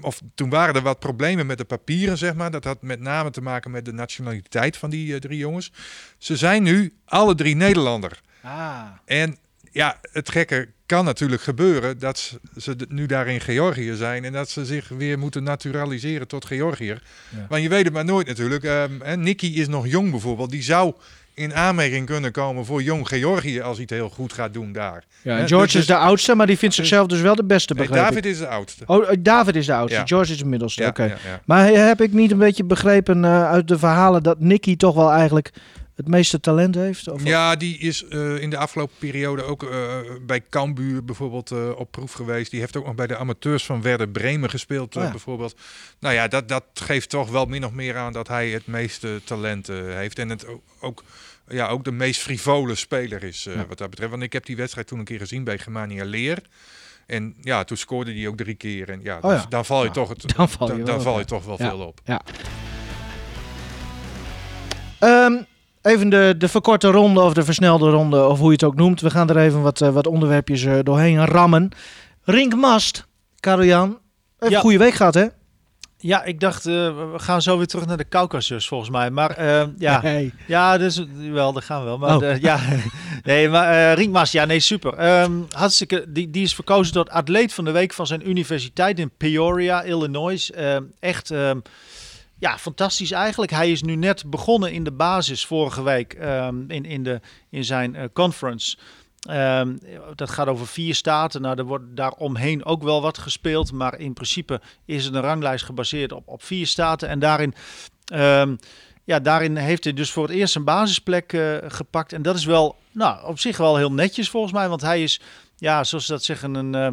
S5: of toen waren er wat problemen met de papieren, zeg maar. Dat had met name te maken met de nationaliteit van die drie jongens. Ze zijn nu alle drie Nederlander. Ah. En ja, het gekke kan natuurlijk gebeuren dat ze nu daar in Georgië zijn en dat ze zich weer moeten naturaliseren tot Georgiër. Ja. Want je weet het maar nooit natuurlijk. Um, en Nicky is nog jong bijvoorbeeld. Die zou in aanmerking kunnen komen voor jong Georgië als hij het heel goed gaat doen daar.
S2: Ja, en George dus is de oudste, maar die vindt zichzelf dus wel de beste, begrepen.
S5: Nee, David is de oudste.
S2: Oh, eh, David is de oudste. George is de middelste. Ja, Oké. Maar heb ik niet een beetje begrepen uh, uit de verhalen dat Nicky toch wel eigenlijk het meeste talent heeft? Of
S5: ja, die is uh, in de afgelopen periode ook uh, bij Cambuur bijvoorbeeld uh, op proef geweest. Die heeft ook nog bij de amateurs van Werder Bremen gespeeld oh, ja. bijvoorbeeld. Nou ja, dat, dat geeft toch wel min of meer aan dat hij het meeste talent heeft. En het ook, ja, ook de meest frivole speler is ja. wat dat betreft. Want ik heb die wedstrijd toen een keer gezien bij Germania Leer. En ja, toen scoorde hij ook drie keer. En ja, oh, dan, dan, val je toch, het,
S2: dan val je,
S5: dan, dan val je toch wel veel op.
S2: Ja. Um, Even de, de verkorte ronde of de versnelde ronde, of hoe je het ook noemt. We gaan er even wat, uh, wat onderwerpjes uh, doorheen rammen. Rink Mast, Karel-Jan. Even ja. goede week gehad, hè?
S3: Ja, ik dacht, uh, we gaan zo weer terug naar de Caucasus, volgens mij. Maar ja,
S2: nee.
S3: ja, dus wel, dat gaan we wel. Maar oh. ja, nee, maar Rink Mast, ja, nee, super. Um, hartstikke, die, die is verkozen tot atleet van de week van zijn universiteit in Peoria, Illinois. Um, echt... Um, ja, fantastisch eigenlijk. Hij is nu net begonnen in de basis vorige week um, in, in, de, in zijn uh, conference. Um, dat gaat over vier staten. Nou, er wordt daaromheen ook wel wat gespeeld. Maar in principe is het een ranglijst gebaseerd op, op vier staten. En daarin, um, ja, daarin heeft hij dus voor het eerst een basisplek uh, gepakt. En dat is wel, nou, op zich wel heel netjes volgens mij. Want hij is, ja, zoals ze dat zeggen, een. Uh,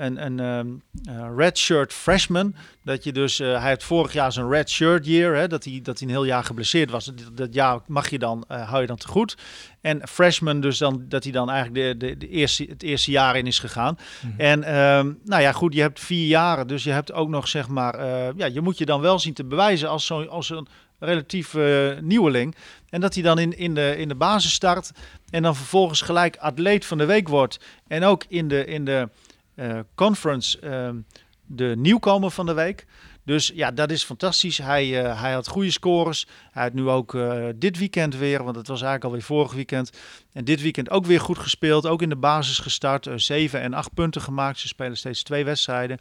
S3: een, een um, uh, redshirt freshman. Dat je dus, uh, hij heeft vorig jaar zijn redshirt year, hè, dat, hij, dat hij een heel jaar geblesseerd was. Dat, dat jaar mag je dan, uh, hou je dan te goed. En freshman, dus dan, dat hij dan eigenlijk de, de, de eerste, het eerste jaar in is gegaan. Mm -hmm. En um, nou ja, goed, je hebt vier jaren, dus je hebt ook nog zeg maar, ja, je moet je dan wel zien te bewijzen als, zo, als een relatief nieuweling. En dat hij dan in, in, de, in de basis start en dan vervolgens gelijk atleet van de week wordt. En ook in de, in de conference uh, de nieuwkomer van de week. Dus ja, dat is fantastisch. Hij, uh, hij had goede scores. Hij had nu ook uh, dit weekend weer, want het was eigenlijk alweer vorig weekend. En dit weekend ook weer goed gespeeld. Ook in de basis gestart. Uh, 7 en 8 punten gemaakt. Ze spelen steeds twee wedstrijden.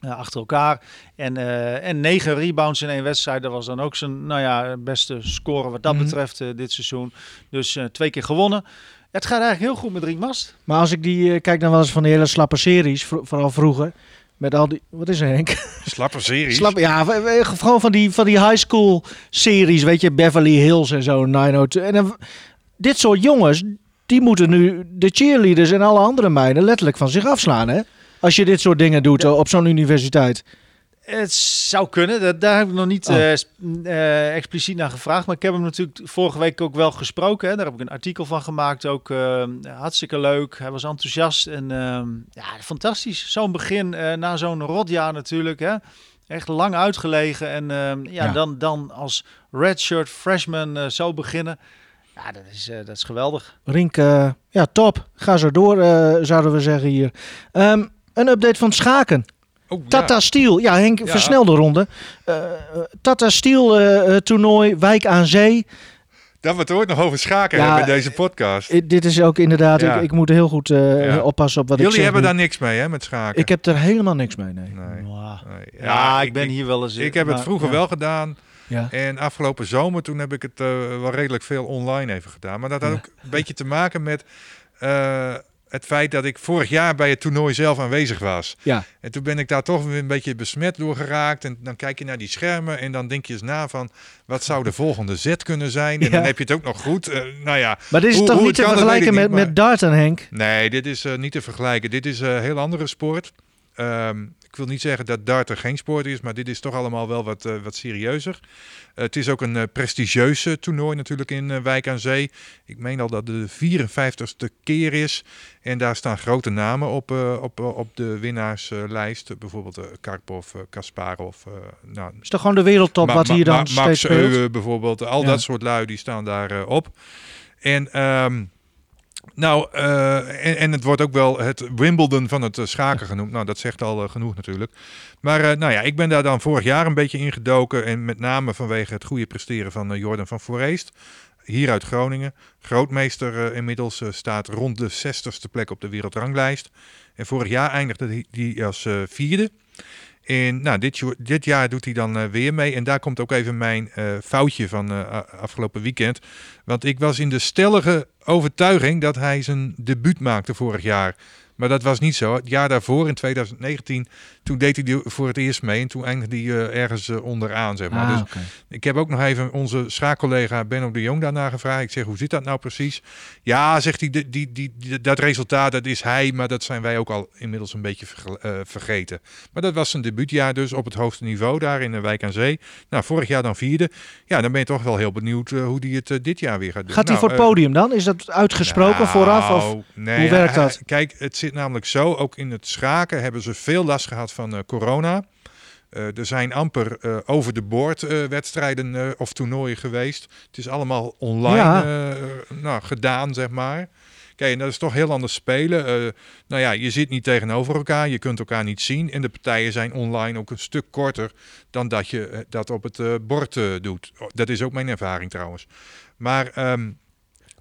S3: achter elkaar. En, en negen rebounds in één wedstrijd. Dat was dan ook zijn nou ja, beste score wat dat mm -hmm. betreft dit seizoen. Dus twee keer gewonnen. Het gaat eigenlijk heel goed met Drinkmast.
S2: Maar als ik die uh, kijk dan wel eens van die hele slappe series, vooral vroeger. Met al die, wat is er Henk?
S5: Slappe series?
S2: Slap, ja, gewoon van die, van die high school series, weet je, Beverly Hills en zo, 902. En dan, dit soort jongens, die moeten nu de cheerleaders en alle andere meiden letterlijk van zich afslaan, hè? Als je dit soort dingen doet ja. op zo'n universiteit.
S3: Het zou kunnen. Dat, daar heb ik nog niet oh. uh, uh, expliciet naar gevraagd. Maar ik heb hem natuurlijk vorige week ook wel gesproken. Hè. Daar heb ik een artikel van gemaakt. Ook uh, hartstikke leuk. Hij was enthousiast. En ehm, ja, fantastisch. Zo'n begin na zo'n rotjaar natuurlijk. Hè. Echt lang uitgelegen. En ehm, ja, ja, Dan, dan als redshirt freshman zo beginnen. Ja, dat is, dat is geweldig.
S2: Rink, ja, top. Ga zo door, zouden we zeggen hier. Um, een update van schaken. Oh, Tata ja. Steel, ja Henk, ja. versnelde ronde. Uh, Tata Steel uh, toernooi, Wijk aan Zee.
S5: Dat we het ooit nog over schaken ja, hebben in deze podcast.
S2: Dit is ook inderdaad, ik, ik, moet heel goed uh, oppassen op wat
S5: Jullie
S2: ik zeg.
S5: hebben daar niks mee hè, met schaken?
S2: Ik heb er helemaal niks mee, nee.
S5: nee. nee.
S3: Ja, ik, ik, ben hier wel eens...
S5: Ik heb het vroeger wel gedaan. Ja. En afgelopen zomer, toen heb ik het wel redelijk veel online even gedaan. Maar dat had ook een beetje te maken met het feit dat ik vorig jaar bij het toernooi zelf aanwezig was. Ja. En toen ben ik daar toch weer een beetje besmet door geraakt. En dan kijk je naar die schermen en dan denk je eens na van... wat zou de volgende zet kunnen zijn? En dan heb je het ook nog goed. Uh, nou ja,
S2: maar dit is toch niet te vergelijken met, met darten, Henk?
S5: Nee, dit is uh, niet te vergelijken. Dit is een heel andere sport. Um, ik wil niet zeggen dat darten geen sport is, maar dit is toch allemaal wel wat, uh, wat serieuzer. Uh, het is ook een uh, prestigieuze toernooi natuurlijk in Wijk aan Zee. Ik meen al dat de 54ste keer is. En daar staan grote namen op, op, op de winnaarslijst. bijvoorbeeld Karpov, Kasparov. nou,
S2: is toch gewoon de wereldtop wat hier dan
S5: ma Max
S2: speelt?
S5: bijvoorbeeld. Al dat soort lui die staan daar op. En... Um, nou, uh, en, het wordt ook wel het Wimbledon van het uh, schaken genoemd. Nou, dat zegt al uh, genoeg natuurlijk. Maar nou ja, ik ben daar dan vorig jaar een beetje ingedoken. En met name vanwege het goede presteren van Jordan van Foreest. Hier uit Groningen. Grootmeester inmiddels staat rond de 60ste plek op de wereldranglijst. En vorig jaar eindigde hij als vierde. En nou, dit, dit, jaar doet hij dan uh, weer mee. En daar komt ook even mijn uh, foutje van uh, afgelopen weekend. Want ik was in de stellige overtuiging dat hij zijn debuut maakte vorig jaar. Maar dat was niet zo. Het jaar daarvoor, in 2019, toen deed hij voor het eerst mee. En toen eindigde hij uh, ergens uh, onderaan, zeg maar.
S2: Ah,
S5: dus ik heb ook nog even onze schaakcollega Benno de Jong daarna gevraagd. Ik zeg, hoe zit dat nou precies? Ja, zegt hij, die, die, die, dat resultaat, dat is hij. Maar dat zijn wij ook al inmiddels een beetje uh, vergeten. Maar dat was zijn debuutjaar dus op het hoogste niveau daar in de Wijk aan Zee. Nou, vorig jaar dan vierde. Ja, dan ben je toch wel heel benieuwd hoe hij het dit jaar weer gaat doen.
S2: Gaat hij
S5: nou,
S2: voor het podium dan? Is dat uitgesproken
S5: nou,
S2: vooraf? Of
S5: nee,
S2: hoe werkt dat?
S5: Kijk, het zit namelijk zo, ook in het schaken hebben ze veel last gehad van uh, corona. Uh, er zijn amper uh, over de boord wedstrijden of toernooien geweest. Het is allemaal online ja. nou, gedaan, zeg maar. Kijk, en dat is toch heel anders spelen. nou ja, je zit niet tegenover elkaar, je kunt elkaar niet zien. En de partijen zijn online ook een stuk korter dan dat je dat op het bord doet. Dat is ook mijn ervaring trouwens. Maar um,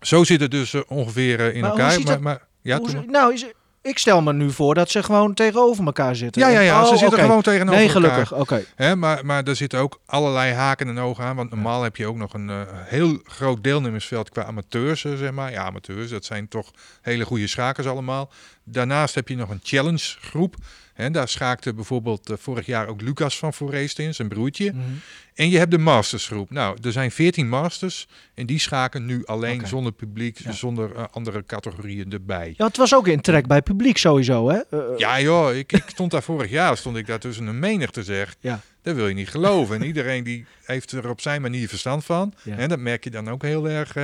S5: zo zit het dus ongeveer in
S2: maar
S5: elkaar.
S2: Maar,
S5: maar, ja,
S2: hoe, nou, is, ik stel me nu voor dat ze gewoon tegenover elkaar zitten.
S5: Ja, ja, ja.
S2: Oh,
S5: ze zitten
S2: okay.
S5: gewoon tegenover
S2: nee,
S5: elkaar.
S2: gelukkig. Oké.
S5: Okay. Maar, maar er zitten ook allerlei haken en ogen aan. Want normaal heb je ook nog een uh, heel groot deelnemersveld qua amateurs, uh, zeg maar. Ja, amateurs, dat zijn toch hele goede schakers allemaal. Daarnaast heb je nog een challenge groep. En daar schaakte bijvoorbeeld uh, vorig jaar ook Lucas van Foreest in, zijn broertje.
S2: Mhm.
S5: Mm -hmm. En je hebt de mastersgroep. Nou, er zijn 14 masters en die schaken nu alleen okay. zonder publiek, ja. zonder uh, andere categorieën erbij.
S2: Ja, het was ook in trek bij publiek sowieso, hè? Uh,
S5: ja, joh, ik, ik, stond daar vorig jaar, stond ik daar tussen een menigte zeg.
S2: Ja.
S5: Dat wil je niet geloven. En iedereen die heeft er op zijn manier verstand van.
S2: Ja.
S5: En dat merk je dan ook heel erg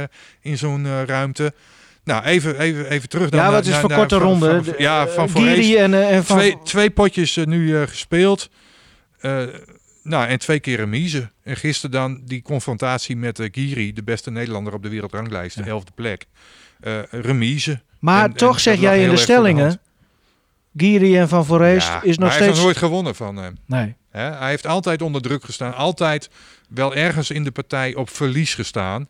S5: in zo'n ruimte. Nou, even, even, even terug dan
S2: Ja, wat is voor korte
S5: van,
S2: ronde?
S5: Van, van, ja, van
S2: uh, Giri en, uh, en van...
S5: twee, twee potjes uh, nu gespeeld. Nou, en twee keer remise. En gisteren dan die confrontatie met Giri, de beste Nederlander op de wereldranglijst, de elfde plek. Remise.
S2: Maar
S5: en,
S2: toch
S5: en
S2: zeg jij in de stellingen, Giri en Van Foreest
S5: ja,
S2: is nog
S5: hij
S2: steeds...
S5: Hij heeft nog nooit gewonnen van hem.
S2: Nee.
S5: He, hij heeft altijd onder druk gestaan. Altijd wel ergens in de partij op verlies gestaan.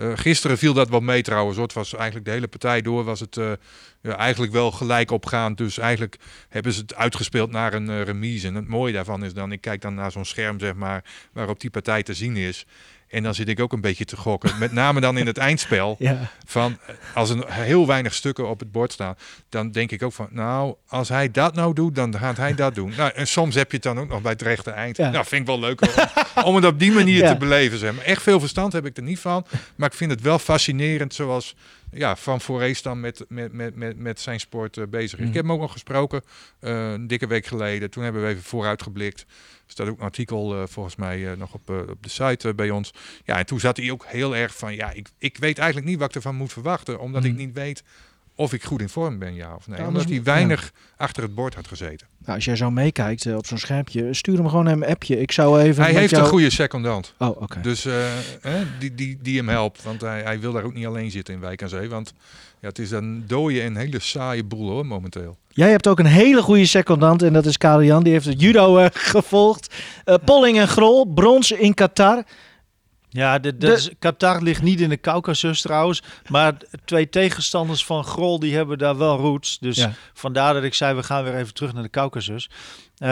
S5: Uh, gisteren viel dat wel mee trouwens. Het was eigenlijk de hele partij door. Was het ja, eigenlijk wel gelijk opgaand. Dus eigenlijk hebben ze het uitgespeeld naar een uh, remise. En het mooie daarvan is dan, ik kijk dan naar zo'n scherm zeg maar, waarop die partij te zien is. En dan zit ik ook een beetje te gokken. Met name dan in het eindspel.
S2: Ja.
S5: Van als er heel weinig stukken op het bord staan. Dan denk ik ook van. Nou, als hij dat nou doet, dan gaat hij dat doen. Nou, en soms heb je het dan ook nog bij het rechte eind.
S2: Ja.
S5: Nou, vind ik wel leuk om, om het op die manier
S2: Ja.
S5: te beleven. Zeg maar. Echt veel verstand heb ik er niet van. Maar ik vind het wel fascinerend zoals ja, Van Foreest dan met, met, met, met, met zijn sport uh, bezig is.
S2: Mm.
S5: Ik heb hem ook nog gesproken uh, een dikke week geleden. Toen hebben we even vooruitgeblikt. Er staat ook een artikel uh, volgens mij uh, nog op, uh, op de site bij ons. Ja, en toen zat hij ook heel erg van... Ja, ik, ik weet eigenlijk niet wat ik ervan moet verwachten. Omdat
S2: Mm.
S5: ik niet weet of ik goed in vorm ben, ja of nee.
S2: Ja,
S5: omdat
S2: anders-
S5: hij weinig achter het bord had gezeten.
S2: Nou, als jij zo meekijkt eh, op zo'n schermpje, stuur hem gewoon een appje. Ik zou even.
S5: Hij heeft
S2: jou...
S5: een goede secondant.
S2: Oh, oké.
S5: Dus eh, die, die, die hem helpt. Want hij, hij wil daar ook niet alleen zitten in Wijk aan Zee. Want ja, het is een dode en hele saaie boel hoor, momenteel.
S2: Jij hebt ook een hele goede secondant en dat is Karel Jan. Die heeft het judo eh, gevolgd. Eh, Polling en Grol, brons in Qatar.
S3: Ja, de, de, Qatar ligt niet in de Caucasus trouwens. Maar twee tegenstanders van Grol die hebben daar wel roots. Dus vandaar dat ik zei, we gaan weer even terug naar de Caucasus. Uh,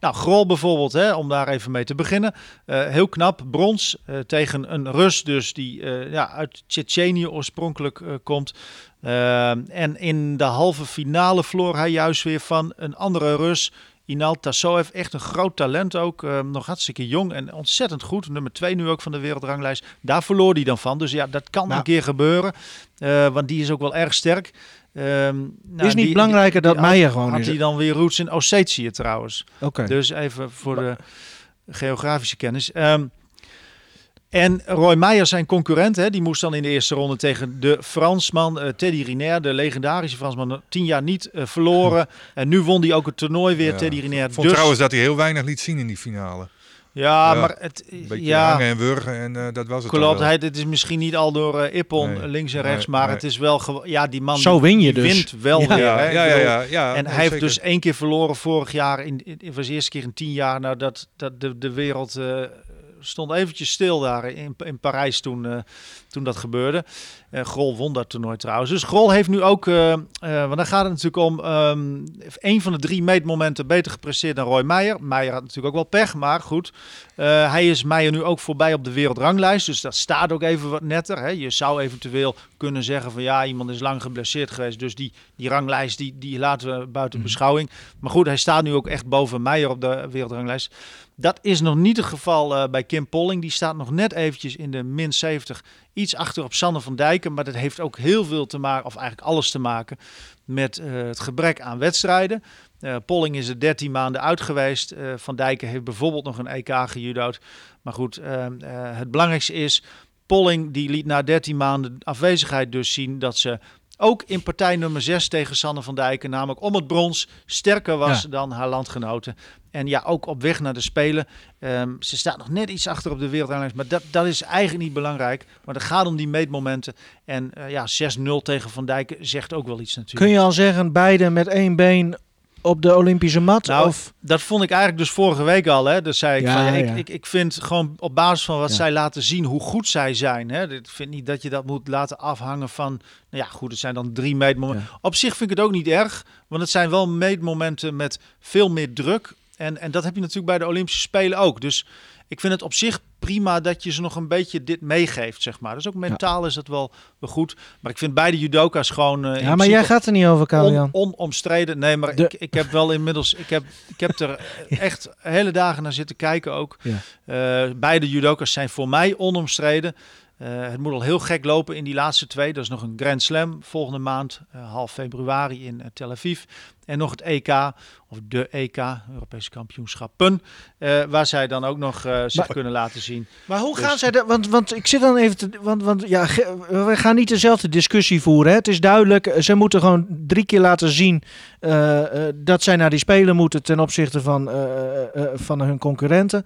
S3: nou, Grol bijvoorbeeld, hè, om daar even mee te beginnen. Uh, heel knap, brons uh, tegen een Rus dus die eh, ja, uit Tsjetsjenië oorspronkelijk komt. Ehm, en in de halve finale verloor hij juist weer van een andere Rus, Inal Tassoev, echt een groot talent ook. Uh, nog hartstikke jong en ontzettend goed. Nummer 2 nu ook van de wereldranglijst. Daar verloor hij dan van. Dus ja, dat kan een keer gebeuren. Uh, want die is ook wel erg sterk.
S2: Um, nou, is niet die, belangrijker dat Meijer gewoon
S3: had hij dan weer roots in Ossetië trouwens. Oké. Dus even voor de geografische kennis. Um, en Roy Meijer, zijn concurrent, hè, die moest dan in de eerste ronde tegen de Fransman uh, Teddy Riner, de legendarische Fransman, tien jaar niet uh, verloren. en nu won hij ook het toernooi weer, Teddy Riner. Ik
S5: vond dus... trouwens dat hij heel weinig liet zien in die finale.
S3: Ja, maar het...
S5: ja, hangen en wurgen en uh, dat was het
S3: Klopt, hij, het is misschien niet al door uh, Ippon nee, links en rechts, nee, maar nee. het is wel... Ja, die man
S2: Zo win je dus.
S3: wint wel
S2: ja.
S3: weer.
S5: Ja,
S3: hè?
S5: ja, ja, ja, ja,
S3: En hij
S5: zeker.
S3: heeft dus één keer verloren vorig jaar. In, in, in was de eerste keer in tien jaar. Nou, dat, dat de, de wereld... Stond eventjes stil daar in, in Parijs toen, uh, toen dat gebeurde. Uh, Grol won dat toernooi trouwens. Dus Grol heeft nu ook, uh, want dan gaat het natuurlijk om, um, een van de drie meetmomenten beter gepresteerd dan Roy Meijer. Meijer had natuurlijk ook wel pech, maar goed. hij is Meijer nu ook voorbij op de wereldranglijst, dus dat staat ook even wat netter. Hè. Je zou eventueel kunnen zeggen van ja, iemand is lang geblesseerd geweest, dus die, die ranglijst die, die laten we buiten mm. beschouwing. Maar goed, hij staat nu ook echt boven Meijer op de wereldranglijst. Dat is nog niet het geval uh, bij Kim Polling. Die staat nog net eventjes in de min 70. Iets achter op Sanne van Dijken. Maar dat heeft ook heel veel te maken, of eigenlijk alles te maken, met uh, het gebrek aan wedstrijden. Uh, Polling is er 13 maanden uit geweest. van Dijken heeft bijvoorbeeld nog een EK gejudo'd. Maar goed, het belangrijkste is... Polling die liet na 13 maanden afwezigheid dus zien dat ze ook in partij nummer 6 tegen Sanne van Dijken, namelijk om het brons, sterker was ja. dan haar landgenoten. En ja, ook op weg naar de Spelen. Um, ze staat nog net iets achter op de wereldranglijst, maar dat, dat is eigenlijk niet belangrijk. Maar het gaat om die meetmomenten. En uh, ja, 6-0 tegen Van Dijken zegt ook wel iets natuurlijk.
S2: Kun je al zeggen, beide met één been op de Olympische mat?
S3: Nou,
S2: of?
S3: dat vond ik eigenlijk dus vorige week al. Hè. Dus zei ik, ja, van, ja, ja. Ik, ik, ik vind gewoon op basis van wat zij laten zien hoe goed zij zijn. Hè. Ik vind niet dat je dat moet laten afhangen van... Nou ja, goed, het zijn dan drie meetmomenten. Op zich vind ik het ook niet erg. Want het zijn wel meetmomenten met veel meer druk. En, en dat heb je natuurlijk bij de Olympische Spelen ook. Dus ik vind het op zich prima dat je ze nog een beetje dit meegeeft, zeg maar. Dus ook mentaal ja. is dat wel, wel goed. Maar ik vind beide judoka's gewoon... Uh,
S2: ja, maar jij gaat er niet over, Kalian.
S3: On, onomstreden. Nee, maar De... ik, ik heb wel inmiddels... Ik heb, ik heb er echt hele dagen naar zitten kijken ook. Ja. Uh, beide judoka's zijn voor mij onomstreden. Uh, het moet al heel gek lopen in die laatste twee. Dat is nog een Grand Slam volgende maand, uh, half februari in uh, Tel Aviv. En nog het EK, of de EK, Europese kampioenschappen, waar zij dan ook nog zich maar, kunnen laten zien.
S2: Maar hoe dus, gaan zij dat? Want, want ik zit dan even te. Want, want ja, we gaan niet dezelfde discussie voeren. Hè? Het is duidelijk, ze moeten gewoon drie keer laten zien dat zij naar die spelen moeten ten opzichte van, van hun concurrenten.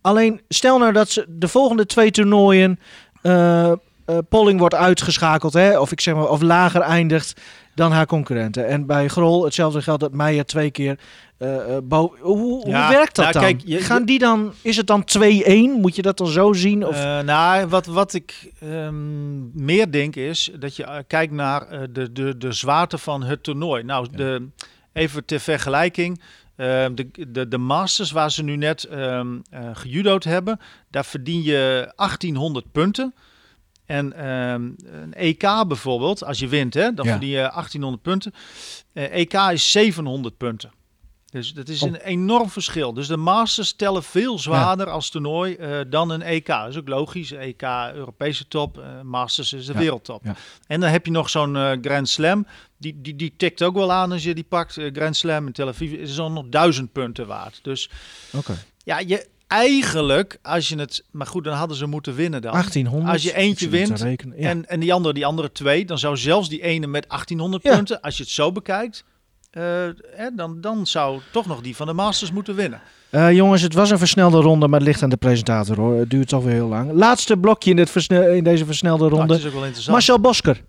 S2: Alleen stel nou dat ze de volgende twee toernooien uh, uh, Polling wordt uitgeschakeld, hè, of ik zeg maar, of lager eindigt dan haar concurrenten. En bij Grol hetzelfde geldt dat Meijer twee keer. Uh, hoe, hoe ja, werkt dat nou, dan? Kijk, je, Gaan die dan? Is het dan 2-1? Moet je dat dan zo zien? Of?
S3: nou, wat, wat ik um, meer denk is dat je kijkt naar de, de, de zwaarte van het toernooi. Nou, ja. de, even ter vergelijking. Uh, de, de, de Masters waar ze nu net um, gejudo'd hebben, daar verdien je 1800 punten. En um, een EK bijvoorbeeld, als je wint, hè, dan ja. verdien je 1800 punten. EK is 700 punten. Dus dat is een enorm verschil. Dus de Masters tellen veel zwaarder ja. als toernooi uh, dan een EK. Dat is ook logisch. EK, Europese top. Uh, Masters is de ja. wereldtop. Ja. En dan heb je nog zo'n uh, Grand Slam. Die, die, die tikt ook wel aan als je die pakt. Grand Slam in Tel Aviv is dan nog duizend punten waard. Dus
S2: okay.
S3: ja, je, eigenlijk, als je het... Maar goed, dan hadden ze moeten winnen dan.
S2: 1800.
S3: Als je eentje wint rekenen, en, en die andere, die andere twee... dan zou zelfs die ene met 1800 punten... als je het zo bekijkt... Uh, hè, dan, dan zou toch nog die van de Masters moeten winnen.
S2: Uh, jongens, het was een versnelde ronde, maar het ligt aan de presentator hoor. Het duurt toch weer heel lang. Laatste blokje in, dit versne in deze versnelde ronde.
S3: Nou, is ook wel interessant.
S2: Marcel Bosker.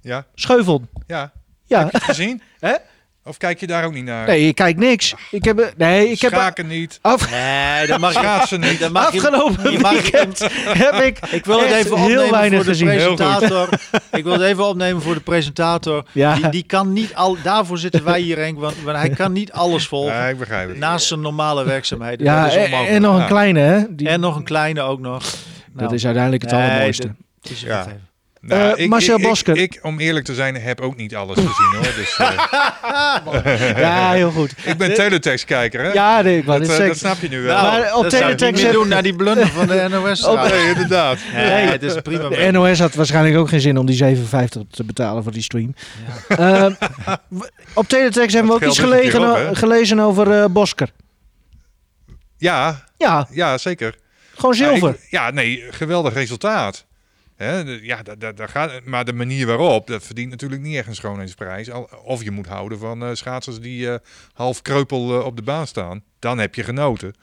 S5: Ja.
S2: Scheuvel.
S5: Ja.
S2: Ja.
S5: Heb je het gezien?
S2: Hè?
S5: Of kijk je daar ook niet naar?
S2: Nee, ik kijk niks. Ik heb, nee, ik heb
S5: Schaken niet.
S2: af,
S3: Nee, dat mag je,
S5: Schaatsen niet.
S3: dat mag je,
S2: afgelopen
S3: je mag-
S2: weekend heb ik,
S3: Ik wil het even
S2: heel
S3: opnemen
S2: weinig
S3: voor de
S2: gezien.
S5: Goed.
S3: presentator. ik wil het even opnemen voor de presentator.
S2: Ja.
S3: Die, die kan niet al. Daarvoor zitten wij hier, Henk, want, want hij kan niet alles volgen.
S5: Ja, ik begrijp het.
S3: Naast zijn normale werkzaamheden.
S2: Ja,
S3: dat is
S2: en, nog een kleine, hè? Die,
S3: En nog een kleine ook nog.
S2: dat is uiteindelijk het
S3: nee,
S2: allermooiste.
S3: dat is
S5: Ja.
S3: gegeven.
S5: Nou,
S2: Eh, Marcel
S5: ik,
S2: Bosker.
S5: Ik, ik, om eerlijk te zijn, heb ook niet alles gezien hoor. Dus, eh,
S2: Ja, heel goed.
S5: ik ben teletext-kijker, hè?
S2: Ja, nee, ik
S5: dat, eh, snap je nu wel.
S3: Nou,
S2: Maar op
S3: dat zou ik
S2: teletext
S3: niet meer
S2: heb-
S3: doen naar die blunder van de NOS.
S2: Op-
S5: nee, inderdaad.
S3: Nee, het is prima.
S2: De NOS had waarschijnlijk ook geen zin om die 57 te betalen voor die stream. Ehm, op Teletext hebben we ook iets gelegen,
S5: op,
S2: gelezen over eh, Bosker.
S5: Ja,
S2: Ja,
S5: ja, zeker.
S2: gewoon zilver.
S5: Ja, ik- ja, nee, geweldig resultaat. Hè, de- ja, dat, dat, dat gaat, maar de manier waarop, dat verdient natuurlijk niet echt een schoonheidsprijs. Al- Of je moet houden van eh, schaatsers die eh, half kreupel eh, op de baan staan. Dan heb je genoten.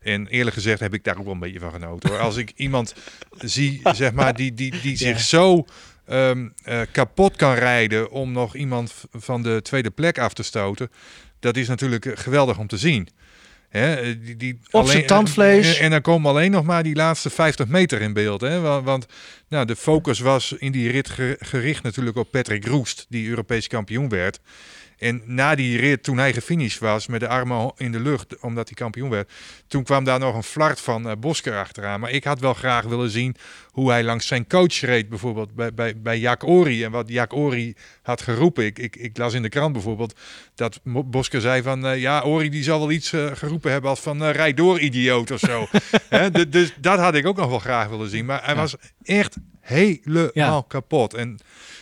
S5: En eerlijk gezegd heb ik daar ook wel een beetje van genoten. Hoor. Als ik iemand zie, zeg maar, die, die, die zich zo ehm, eh, kapot kan rijden om nog iemand van de tweede plek af te stoten. Dat is natuurlijk geweldig om te zien. Hè, eh, die, die
S2: Op zijn tandvlees.
S5: En, en dan komen alleen nog maar die laatste 50 meter in beeld. Hè? Want, want nou, de focus was in die rit ge- gericht natuurlijk op Patrick Roest, die Europees kampioen werd. En na die rit, toen hij gefinished was met de armen in de lucht, omdat hij kampioen werd, toen kwam daar nog een flart van eh, Bosker achteraan. Maar ik had wel graag willen zien hoe hij langs zijn coach reed, bijvoorbeeld bij, bij, bij Jack Ori. En wat Jack Ori had geroepen. Ik, ik, ik las in de krant bijvoorbeeld dat Bosker zei van, eh, ja, Ori die zal wel iets eh, geroepen hebben als van, rijd door idioot of zo. Dus dat had ik ook nog wel graag willen zien. Maar hij was echt helemaal
S2: Ja.
S5: kapot. En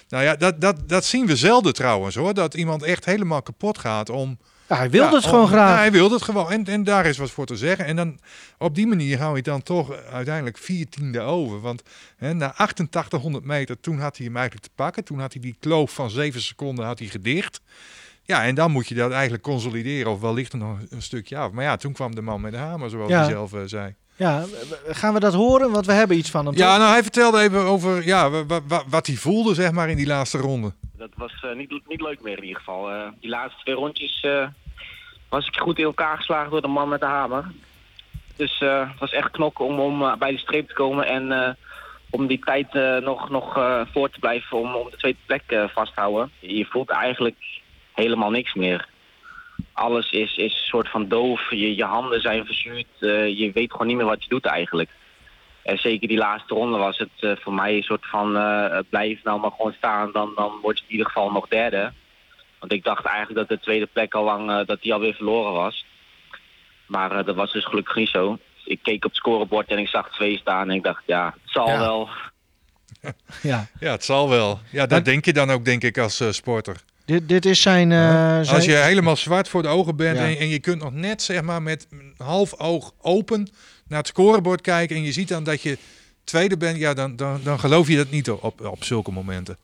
S5: nou ja, dat, dat, dat zien we zelden trouwens hoor. Dat iemand echt helemaal kapot gaat om...
S2: Ja, hij wilde
S5: Ja,
S2: het gewoon graag.
S5: Ja, hij wilde het gewoon. En, en daar is wat voor te zeggen. En dan op die manier hou je dan toch uiteindelijk vier tiende over. Want hè, na 8800 meter, toen had hij hem eigenlijk te pakken. Toen had hij die kloof van 7 seconden had hij gedicht. Ja, en dan moet je dat eigenlijk consolideren. Of wellicht er nog een stukje af. Maar ja, toen kwam de man met de hamer, zoals hij zelf eh, zei.
S2: Ja, gaan we dat horen? Want we hebben iets van hem.
S5: Ja,
S2: toch?
S5: nou hij vertelde even over ja, wa- wa- wa- wat hij voelde zeg maar in die laatste ronde.
S7: Dat was eh, niet, niet leuk meer in ieder geval. Eh, die laatste twee rondjes eh, was ik goed in elkaar geslagen door de man met de hamer. Dus eh, het was echt knokken om, om bij de streep te komen en eh, om die tijd eh, nog, nog eh, voor te blijven om, om de tweede plek eh, vast te houden. Je voelt eigenlijk helemaal niks meer. Alles is, is een soort van doof, je, je handen zijn verzuurd, eh, je weet gewoon niet meer wat je doet eigenlijk. En zeker die laatste ronde was het eh, voor mij een soort van eh, blijf nou maar gewoon staan, dan, dan word je in ieder geval nog derde. Want ik dacht eigenlijk dat de tweede plek al lang dat die alweer verloren was. Maar eh, dat was dus gelukkig niet zo. Ik keek op het scorebord en ik zag twee staan en ik dacht, ja, het zal
S2: Ja.
S7: wel.
S2: Ja.
S5: Ja, het zal wel. Ja, dat
S2: Maar-
S5: denk je dan ook denk ik als sporter.
S2: Dit, dit is zijn... eh, zijn-
S5: Als je helemaal zwart voor de ogen bent
S2: Ja.
S5: en, en je kunt nog net zeg maar met half oog open naar het scorebord kijken en je ziet dan dat je tweede bent, ja, dan, dan, dan geloof je dat niet op, op zulke momenten.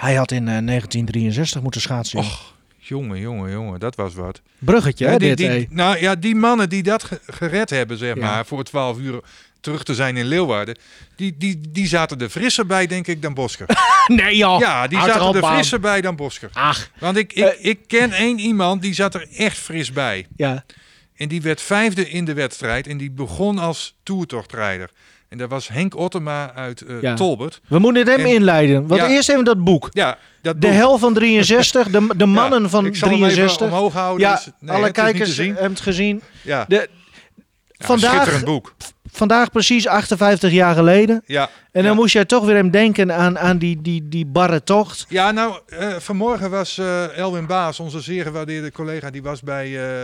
S2: Hij had in eh, 1963 moeten schaatsen.
S5: Och, jongen, jongen, jongen, dat was wat.
S2: Bruggetje, hè,
S5: Ja, die,
S2: dit,
S5: die, nou ja, die mannen die dat ge- gered hebben, zeg
S2: Ja.
S5: maar, voor 12 uur terug te zijn in Leeuwarden, die, die, die zaten er frisser bij, denk ik, dan Bosker.
S2: Nee joh.
S5: Ja, die
S2: Houd
S5: zaten er
S2: man.
S5: frisser bij dan Bosker.
S2: Ach,
S5: Want ik, ik,
S2: Eh.
S5: ik ken één iemand die zat er echt fris bij.
S2: ja.
S5: En die werd vijfde in de wedstrijd en die begon als toertochtrijder. En dat was Henk Ottema uit
S2: Ja.
S5: Tolbert.
S2: We moeten hem
S5: En-
S2: inleiden. Want
S5: Ja.
S2: eerst even dat boek.
S5: Ja, dat
S2: De
S5: boek.
S2: hel van 63, de, de mannen
S5: Ja,
S2: van
S5: ik zal hem even
S2: 63.
S5: omhoog houden.
S2: Ja,
S5: dus- nee,
S2: alle kijkers hebben het gezien.
S5: Ja,
S2: De, vandaag,
S5: schitterend boek.
S2: Vandaag precies 58 jaar geleden.
S5: Ja,
S2: En dan
S5: ja.
S2: moest jij toch weer hem denken aan, aan die, die, die barre tocht.
S5: Ja, nou, eh, vanmorgen was eh, Elwin Baas, onze zeer gewaardeerde collega, die was bij eh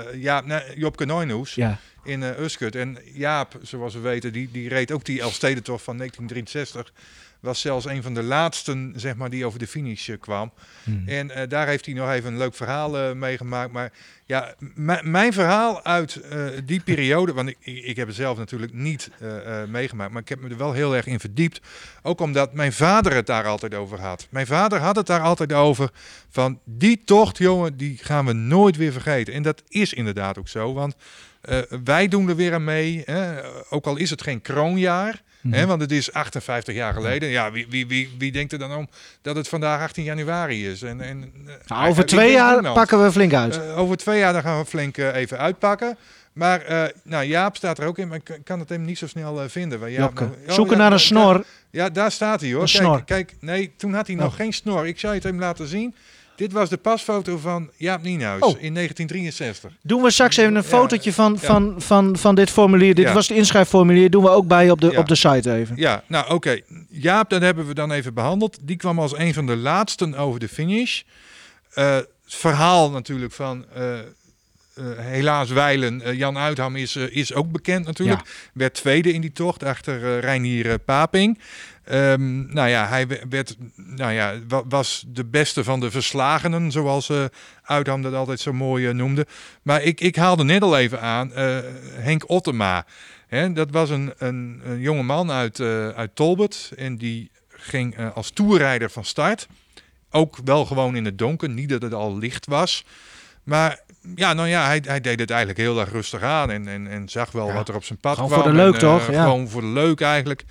S5: eh ja, nou, Job Kanoinhoes
S2: Ja.
S5: in Uskut. En Jaap, zoals we weten, die, die reed ook die Elfstedentocht van 1963. Was zelfs een van de laatsten, zeg maar, die over de finish kwam. En eh, daar heeft hij nog even een leuk verhaal meegemaakt. Maar ja, mijn verhaal uit eh, die periode, want ik, ik, heb het zelf natuurlijk niet eh, eh, meegemaakt, maar ik heb me er wel heel erg in verdiept. Ook omdat mijn vader het daar altijd over had. Mijn vader had het daar altijd over van die tocht, jongen, die gaan we nooit weer vergeten. En dat is inderdaad ook zo, want wij doen er weer aan mee. Hè? Ook al is het geen kroonjaar. Hè, mhm. want het is 58 jaar geleden. Ja, wie, wie, wie, wie denkt er dan om dat het vandaag 18 januari is? En, en,
S2: nou, over twee jaar pakken we flink uit.
S5: over twee jaar dan gaan we flink even uitpakken. Maar uh, nou, Jaap staat er ook in, maar ik kan het hem niet zo snel uh, vinden.
S2: Jaap, nou, oh, Zoeken naar een snor.
S5: ja, daar staat hij hoor. Een kijk, snor. kijk, nee, toen had hij nog oh. geen snor. Ik zou het hem laten zien. Dit was de pasfoto van Jaap Nienhuis oh. in 1963.
S2: Doen we straks even een fotootje van, van, van, van dit formulier. Dit was het inschrijfformulier. Doen we ook bij op de, op de site even.
S5: Ja, nou oké. Jaap, dat hebben we dan even behandeld. Die kwam als een van de laatsten over de finish. Uh, het verhaal natuurlijk van uh, helaas wijlen. Uh, Jan Uitham is, is ook bekend natuurlijk. Werd tweede in die tocht achter Reinier Paping. Um, nou ja, hij werd, nou ja, was de beste van de verslagenen, zoals Uitham dat altijd zo mooi noemde. Maar ik, ik haalde net al even aan Henk Ottema. Hè, dat was een, een, een jonge man uit, uit Tolbert en die ging als toerrijder van start. Ook wel gewoon in het donker, niet dat het al licht was. Maar ja, nou ja, hij, hij deed het eigenlijk heel erg rustig aan en, en, en zag wel wat er op zijn pad
S2: gewoon
S5: kwam.
S2: voor de leuk en, toch?
S5: Ja. Gewoon voor de leuk eigenlijk.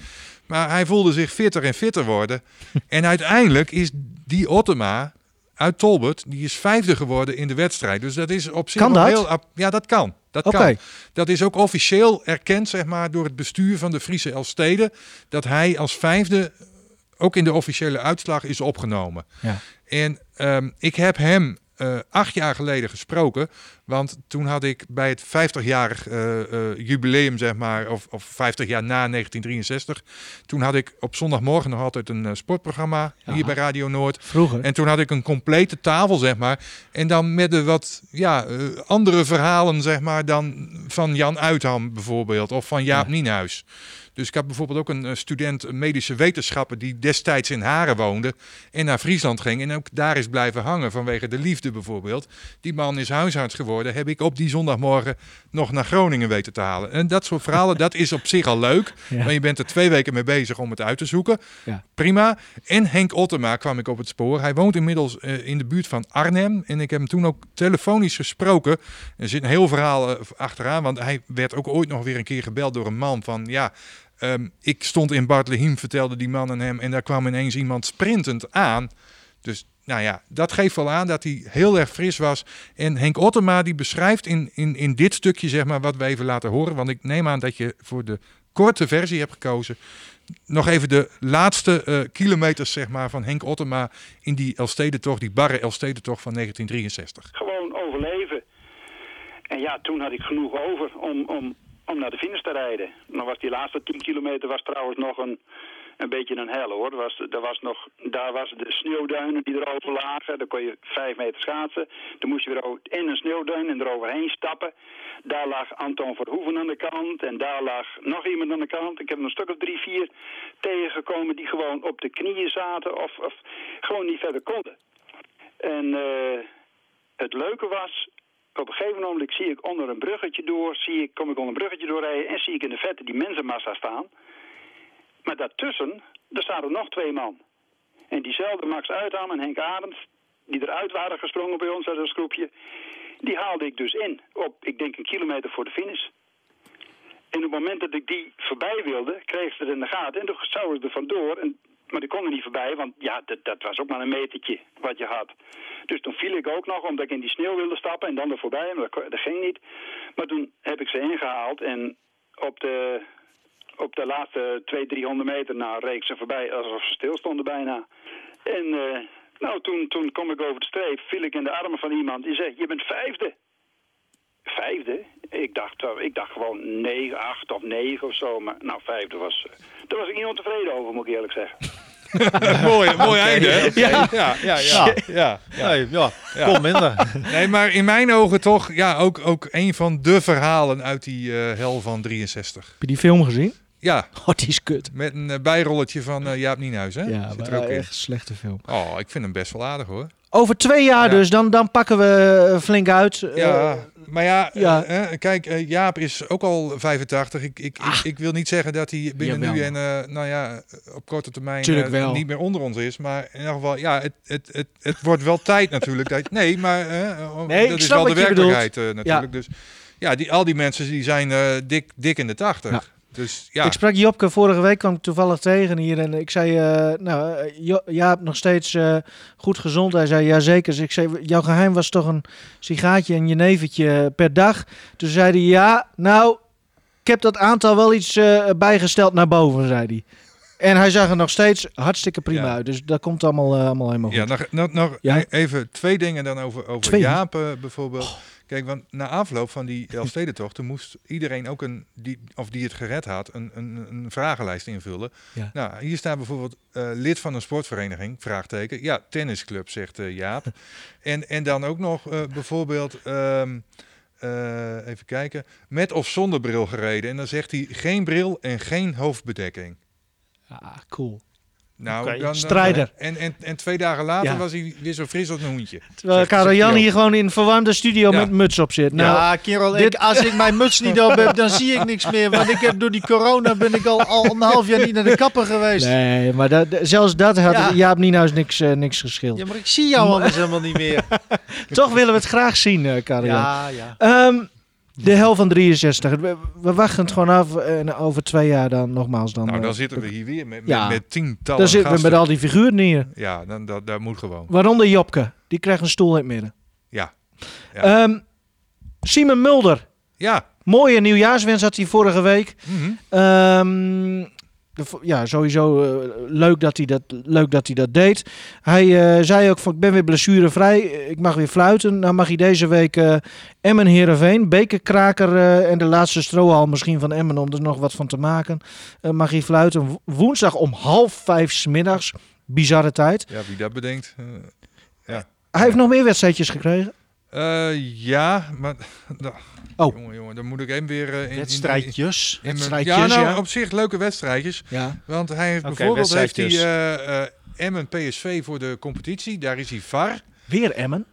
S5: Maar hij voelde zich fitter en fitter worden. en uiteindelijk is die Ottema uit Tolbert, die is vijfde geworden in de wedstrijd. Dus dat is op zich
S2: kan dat?
S5: heel... Ja, dat kan. Dat kan. Dat is ook officieel erkend, zeg maar, door het bestuur van de Friese Elstede. Dat hij als vijfde ook in de officiële uitslag is opgenomen. Ja. En um, ik heb hem uh, acht jaar geleden gesproken. Want toen had ik bij het 50-jarig uh, uh, jubileum, zeg maar, of, of 50 jaar na 1963. Toen had ik op zondagmorgen nog altijd een sportprogramma hier bij Radio Noord.
S2: Vroeger.
S5: En toen had ik een complete tafel, zeg maar. En dan met de wat ja, andere verhalen, zeg maar, dan van Jan Uitham bijvoorbeeld. Of van Jaap ja. Nienhuis. Dus ik had bijvoorbeeld ook een student medische wetenschappen die destijds in Haren woonde en naar Friesland ging en ook daar is blijven hangen vanwege de liefde bijvoorbeeld. Die man is huisarts geworden, heb ik op die zondagmorgen nog naar Groningen weten te halen. En dat soort verhalen, dat is op zich al leuk, maar je bent er twee weken mee bezig om het uit te zoeken. Ja. Prima. En Henk Ottema kwam ik op het spoor. Hij woont inmiddels uh, in de buurt van Arnhem en ik heb hem toen ook telefonisch gesproken. Er zit een heel verhaal uh, achteraan, want hij werd ook ooit nog weer een keer gebeld door een man van ja, Um, ik stond in Bartlehiem, vertelde die man aan hem, en daar kwam ineens iemand sprintend aan. Dus nou ja, dat geeft wel aan dat hij heel erg fris was. En Henk Ottema die beschrijft in, in, in dit stukje, zeg maar, wat we even laten horen. Want ik neem aan dat je voor de korte versie hebt gekozen. Nog even de laatste uh, kilometers zeg maar, van Henk Ottema in die Elstedentocht, die barre Elstedentocht van 1963.
S8: Gewoon overleven. En ja, toen had ik genoeg over om, om, om naar de finish te rijden. Dan was die laatste 10 kilometer was trouwens nog een, een beetje een hel hoor. Er was, was nog, daar was de sneeuwduinen die erover lagen. Daar kon je vijf meter schaatsen. Dan moest je weer in een sneeuwduin en eroverheen stappen. Daar lag Anton Verhoeven aan de kant. En daar lag nog iemand aan de kant. Ik heb een stuk of drie, vier tegengekomen die gewoon op de knieën zaten. Of, of gewoon niet verder konden. En uh, het leuke was, op een gegeven moment zie ik onder een bruggetje door, zie ik, kom ik onder een bruggetje doorrijden en zie ik in de vette die mensenmassa staan. Maar daartussen, er er nog twee man. En diezelfde Max Uitham en Henk Adams, die eruit waren gesprongen bij ons uit een groepje, die haalde ik dus in op, ik denk, een kilometer voor de finish. En op het moment dat ik die voorbij wilde, kreeg ze het in de gaten en toen zou ik er vandoor. En maar die kon er niet voorbij, want ja, dat, dat was ook maar een metertje wat je had. Dus toen viel ik ook nog, omdat ik in die sneeuw wilde stappen en dan er voorbij, maar dat ging niet. Maar toen heb ik ze ingehaald en op de, op de laatste 200, 300 meter nou, reek ze voorbij alsof ze stilstonden bijna. En uh, nou, toen, toen kom ik over de streep, viel ik in de armen van iemand die zei, je bent vijfde. Vijfde? Ik dacht, eh, ik dacht gewoon negen, acht of negen of zo. Maar nou, vijfde was... Uh, daar was ik niet ontevreden over, moet ik eerlijk zeggen.
S5: mooi, mooi einde, hè?
S3: Ja, ja, ja. ja, ja, ja. ja. Kom minder.
S5: Nee, maar in mijn ogen toch ja, ook, ook een van de verhalen uit die uh, hel van 63.
S2: Heb je die film gezien?
S5: Ja.
S2: Oh, is.
S5: Met een eh, bijrolletje van eh, Jaap Nienhuis, hè?
S2: Ja, Zit nou, echt een slechte film.
S5: Oh, ik vind hem best wel aardig, hoor.
S2: Over twee jaar dus, dan, dan pakken we eh, flink uit.
S5: Ja, maar ja, ja. Kijk, Jaap is ook al 85. Ik, ik, ah. ik, wil niet zeggen dat hij binnen nu en nou ja, op korte termijn niet meer onder ons is. Maar in ieder geval, ja, het, het, het, het wordt wel tijd natuurlijk. Dat, nee, maar nee, dat is wel de werkelijkheid natuurlijk. Ja. Dus ja, die, al die mensen die zijn dik, dik in de
S2: 80.
S5: Dus, ja.
S2: Ik sprak Jopke vorige week, kwam ik toevallig tegen hier. En ik zei, uh, nou, jo Jaap nog steeds uh, goed gezond. Hij zei, ja zeker. Dus ik zei, jouw geheim was toch een sigaatje en jenevertje per dag. Toen zei hij, ja, nou, ik heb dat aantal wel iets uh, bijgesteld naar boven, zei hij. En hij zag er nog steeds hartstikke prima
S5: Ja.
S2: uit. Dus dat komt allemaal, uh, allemaal helemaal goed.
S5: Ja, nog, nog, nog
S2: Ja.
S5: e- even twee dingen dan over, over
S2: Twee?
S5: Jaap eh, bijvoorbeeld. Kijk, want na afloop van die Elfstedentocht moest iedereen ook een, die, of die het gered had, een, een, een vragenlijst invullen.
S2: Ja.
S5: Nou, hier staat bijvoorbeeld eh, lid van een sportvereniging, vraagteken. Ja, tennisclub, zegt eh, Jaap. en, en dan ook nog eh, bijvoorbeeld, ehm, eh, even kijken, met of zonder bril gereden. En dan zegt hij geen bril en geen hoofdbedekking.
S2: Ah, cool.
S5: Nou,
S3: Oké.
S5: dan, dan-
S2: Strijder.
S5: en, en, en twee dagen later
S2: Ja.
S5: was hij weer zo fris als een hoentje.
S2: Terwijl Karel hier gewoon in een verwarmde studio
S5: Ja.
S2: met muts op zit. Nou,
S3: ja, kerel,
S2: dit-
S3: ik, als ik mijn muts niet op heb, dan zie ik niks meer. Want ik heb door die corona ben ik al, al een half jaar niet naar de kapper geweest.
S2: Nee, maar dat, zelfs dat had
S3: Ja.
S2: Jaap Nienhuis niks, eh, niks geschild.
S3: Ja, maar ik zie jou anders helemaal niet meer.
S2: Toch willen we het graag zien, eh Karel Jan.
S3: Ja, ja.
S2: Ehm, de hel van 63. We, we wachten het gewoon af. En over twee jaar dan nogmaals. Dan,
S5: Nou, dan
S2: eh,
S5: zitten we hier weer met, met,
S2: Ja.
S5: met tientallen
S2: Dan zitten we met al die figuren hier.
S5: Ja, dan, dat, dat moet gewoon.
S2: Waaronder Jopke. Die krijgt een stoel in het midden.
S5: Ja. Ja.
S2: Ehm, Simon Mulder.
S5: Ja.
S2: Mooie nieuwjaarswens had hij vorige week. Vo- ja, sowieso eh, leuk, dat hij dat, leuk dat hij dat deed. Hij eh, zei ook van ik ben weer blessurevrij. Ik mag weer fluiten. Nou mag hij deze week eh Emmen Heerenveen. Bekerkraker en de laatste strohal misschien van Emmen om er nog wat van te maken. mag hij fluiten. Wo- Woensdag om half vijf 's middags. Bizarre tijd.
S5: ja, wie dat bedenkt. eh,
S2: Hij heeft nog meer wedstrijdjes gekregen.
S5: Eh, ja, maar...
S2: Oh.
S5: Jongen, jongen, dan moet ik hem weer... eh, in, in-
S3: Wedstrijdjes.
S5: in mijn-
S2: Wedstrijdjes,
S5: ja, nou,
S2: ja.
S5: op zich leuke wedstrijdjes.
S2: Ja.
S5: Want hij heeft bijvoorbeeld heeft hij, eh, eh, Emmen PSV voor de competitie. Daar is hij VAR.
S2: Weer Emmen.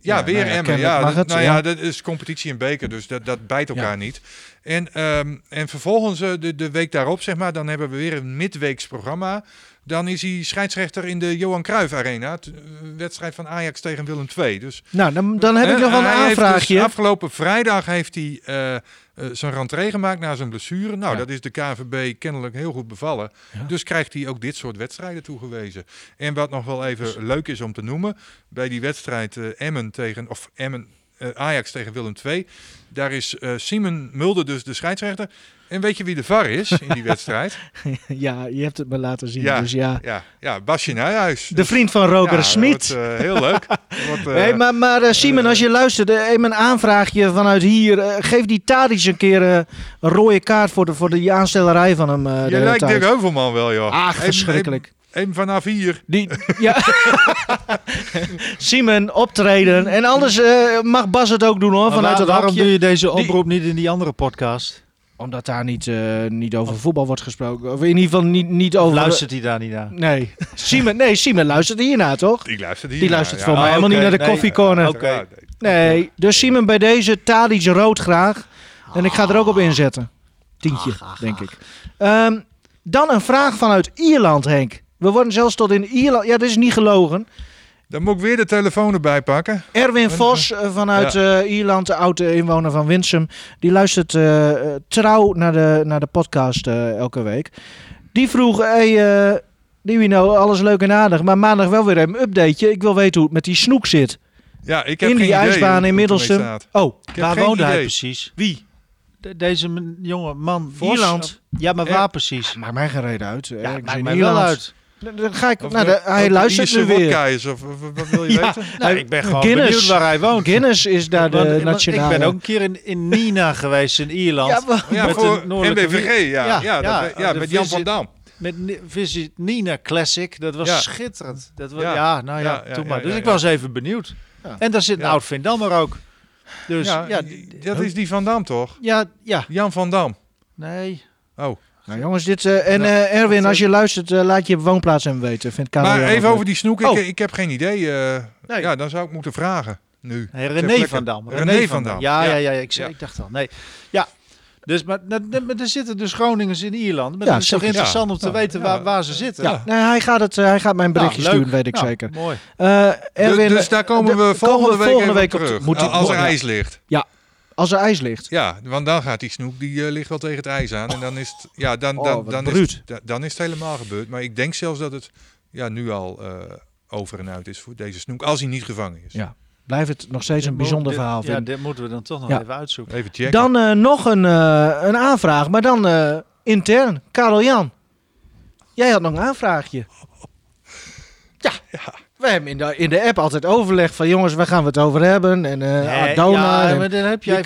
S5: Ja,
S2: Ja,
S5: weer
S2: nou ja,
S5: Emmen. Ja,
S2: het,
S5: nou
S2: ja.
S5: ja. dat is competitie en beker, dus dat, dat bijt elkaar
S2: Ja.
S5: niet. En, ehm, en vervolgens de, de week daarop, zeg maar, dan hebben we weer een midweeks programma. Dan is hij scheidsrechter in de Johan Cruijff Arena. eh, wedstrijd van Ajax tegen Willem II. Dus,
S2: Nou, dan, dan heb ik
S5: eh,
S2: nog wel een
S5: dus
S2: aanvraagje.
S5: afgelopen vrijdag heeft hij eh, zijn rentree gemaakt na zijn blessure. Nou,
S2: Ja.
S5: dat is de KNVB kennelijk heel goed bevallen.
S2: Ja.
S5: Dus krijgt hij ook dit soort wedstrijden toegewezen. En wat nog wel even leuk is om te noemen, bij die wedstrijd Emmen tegen, of Emmen, Ajax tegen Willem II, daar is Simon Mulder dus de scheidsrechter. En weet je wie de VAR is in die wedstrijd?
S2: Ja, je hebt het me laten zien.
S5: Ja.
S2: Dus ja.
S5: ja, ja, Basje Nijhuis.
S2: De vriend van Roger
S5: Ja,
S2: Smit.
S5: eh, heel leuk. Wordt, eh,
S2: Nee, maar, maar eh, Simon, als je luistert, even een aanvraagje vanuit hier. geef die Tadic een keer een rode kaart voor de, voor de aanstellerij van hem. eh,
S5: je
S2: de
S5: lijkt. Dirk Heuvelman wel, joh.
S2: Ah, verschrikkelijk.
S5: Even, even vanaf hier.
S2: Die, ja. Simon, optreden. En anders eh, mag Bas het ook doen hoor,
S3: Maar
S2: vanuit
S3: waar-
S2: het
S3: waarom doe je deze
S2: Die-
S3: oproep niet in die andere podcast?
S2: Omdat daar niet, eh, niet over voetbal wordt gesproken. Of in ieder geval niet, niet over...
S3: Luistert hij daar niet naar?
S2: Nee. Simon, nee, Simon luistert hiernaar toch?
S5: Die luistert hier.
S2: Die luistert
S5: ja.
S2: voor mij
S3: Oh,
S2: helemaal niet naar de
S3: nee,
S2: koffiecorner.
S3: oké.
S5: Nee.
S2: Dus Simon bij deze Tadic rood graag. En ik ga er ook op inzetten. Tientje, denk ik. Ehm, dan een vraag vanuit Ierland, Henk. We worden zelfs tot in Ierland... Ja, dat is niet gelogen.
S5: Dan moet ik weer de telefoon erbij pakken.
S2: Erwin Vos eh, vanuit eh, Ierland, de oude inwoner van Winsum. Die luistert eh, trouw naar de, naar de podcast eh, elke week. Die vroeg, hey, eh Dino, alles leuk en aardig. Maar maandag wel weer een updateje. Ik wil weten hoe het met die snoek zit.
S5: Ja, ik heb
S2: in
S5: geen
S2: die
S5: idee
S2: ijsbaan
S5: hoe het
S2: in Middelstum.
S5: ermee staat.
S2: Oh,
S3: Waar woonde hij precies?
S2: wie?
S3: De- deze jonge man.
S2: Vos?
S3: Ierland. Ja, maar
S5: Eh,
S3: waar precies?
S2: Maakt mij geen reden uit.
S3: Ja,
S2: ik
S3: maakt mij wel
S2: Ierland.
S3: uit.
S2: Dan- Dan ga ik,
S5: Of
S2: nou,
S5: de-
S2: de- hij luistert nu weer.
S5: wodka is, of, of- of wat wil je
S2: Ja.
S5: weten?
S3: Nou, ik ben gewoon
S2: Guinness.
S3: benieuwd waar hij woont.
S2: Guinness is daar de
S3: Want-
S2: nationale...
S3: Ik ben ook een keer in, in Nina geweest in Ierland.
S2: Ja, maar-
S5: Ja,
S3: Met
S5: voor NBVG, ja.
S3: Ja,
S5: Ja, ja,
S3: ja,
S5: dat- ja,
S3: de
S5: met Jan van Dam.
S3: Met Visit Nina Classic. Dat was
S5: Ja.
S3: schitterend. Dat was,
S5: Ja.
S3: ja. nou ja,
S5: Ja, ja,
S3: toen
S5: ja,
S3: maar. Dus
S5: ja.
S3: ik was even benieuwd.
S2: Ja.
S3: En daar zit een
S5: Ja.
S3: oud Vindammer ook. Dus ja,
S5: dat is die Van Dam toch?
S3: ja, ja.
S5: Jan van Dam.
S3: Nee.
S5: Oh.
S2: Nou jongens, dit, eh, en eh, Erwin, als je luistert, eh, laat je woonplaats hem weten. Vindt Karel
S5: Maar even over die snoek. Ik,
S2: Oh.
S5: ik heb geen idee. eh,
S3: Nee.
S5: Ja, dan zou ik moeten vragen. Nu.
S3: Nee, René van Dam.
S5: René van Dam.
S3: Ja, ja,
S5: Ja.
S3: ja. ik, zei-
S5: Ja.
S3: ik dacht al. Nee. Ja. Dus, maar, maar maar er zitten dus Groningers in Ierland. Maar
S2: Ja,
S3: het is toch interessant
S5: Ja.
S3: om te
S5: Ja.
S3: weten
S5: Ja.
S3: waar, waar ze zitten.
S2: Ja, nee, hij, gaat het, hij gaat mijn berichtje
S3: Nou, leuk.
S2: sturen, weet ik
S3: Nou,
S2: zeker.
S3: Mooi.
S2: Eh, Erwin,
S5: dus daar komen we volgende week,
S2: volgende week
S5: op terug.
S2: moet
S5: als er
S2: ja.
S5: ijs ligt.
S2: Als er ijs ligt.
S5: Ja, want dan gaat die snoek, die ligt wel tegen het ijs aan. En dan is het, ja, dan,
S2: Oh,
S5: dan,
S2: wat
S5: dan, is, het, dan is het helemaal gebeurd. Maar ik denk zelfs dat het ja, nu al eh, over en uit is voor deze snoek. Als hij niet gevangen is.
S2: Ja. Blijft het nog steeds een bijzonder
S3: Dit-
S2: verhaal
S3: Ja,
S2: vinden.
S3: dit moeten we dan toch nog
S2: Ja.
S3: even uitzoeken.
S5: Even checken.
S2: Dan eh, nog een, eh, een aanvraag, maar dan eh, intern. Karel Jan, jij had nog een aanvraagje. Ja, we hebben in de, in de app altijd overleg van jongens, waar gaan we het over hebben? En eh
S3: Nee,
S2: Adona
S3: ja,
S2: en
S3: maar dan heb jij,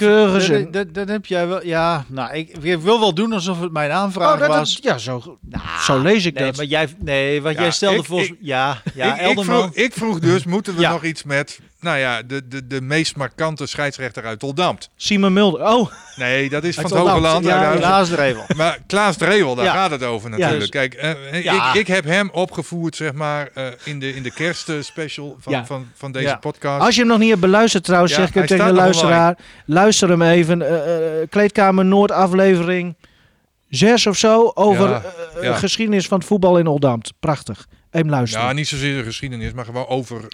S3: heb jij wel. Ja, nou, ik, ik wil wel doen alsof het mijn aanvraag
S2: Oh, dat,
S3: was.
S2: dat- ja, zo, zo lees ik
S3: nee,
S2: dat.
S3: maar jij, nee, wat
S5: Ja,
S3: jij stelde
S5: ik-
S3: volgens
S5: ik-
S3: ja, ja,
S5: ik, ik, vroeg, ik vroeg dus, moeten we
S3: Ja.
S5: nog iets met nou ja, de, de, de meest markante scheidsrechter uit Oldambt?
S2: Simon Mulder. Oh,
S5: Nee, dat is
S2: Uit
S5: van het Hoge Land.
S2: ja.
S3: Klaas Drevel.
S5: Maar Klaas Drevel, daar
S3: Ja.
S5: gaat het over natuurlijk.
S3: dus-
S5: Kijk, eh,
S3: Ja.
S5: ik, ik heb hem opgevoerd, zeg maar, eh, in, de, in de kerstspecial van,
S2: Ja.
S5: van, van deze podcast.
S2: als je hem nog niet hebt beluisterd trouwens, zeg ik tegen de luisteraar. Luister hem even. eh, eh, Kleedkamer Noord aflevering 6 of zo. Over eh, geschiedenis van het voetbal in Oldambt. Prachtig. Even luisteren.
S5: Ja, niet zozeer de geschiedenis, maar gewoon over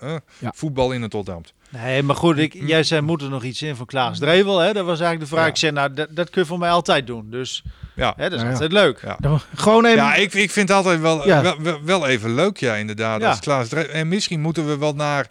S5: eh, eh,
S2: Ja.
S5: voetbal in het Oldambt.
S3: Nee, maar goed, ik, jij zei moet er nog iets in van Klaas Drevel. Hè? Dat was eigenlijk de vraag.
S5: Ja.
S3: Ik zei, nou, dat, dat kun je voor mij altijd doen. Dus
S5: Ja.
S3: hè, dat is
S2: Ja, ja.
S3: altijd leuk.
S5: Ja.
S2: Dan Gewoon even.
S5: Ja, ik, ik vind het altijd wel,
S2: Ja.
S5: wel, wel, wel even leuk, ja, inderdaad.
S3: Ja.
S5: Als Klaas Dre- en misschien moeten we wel naar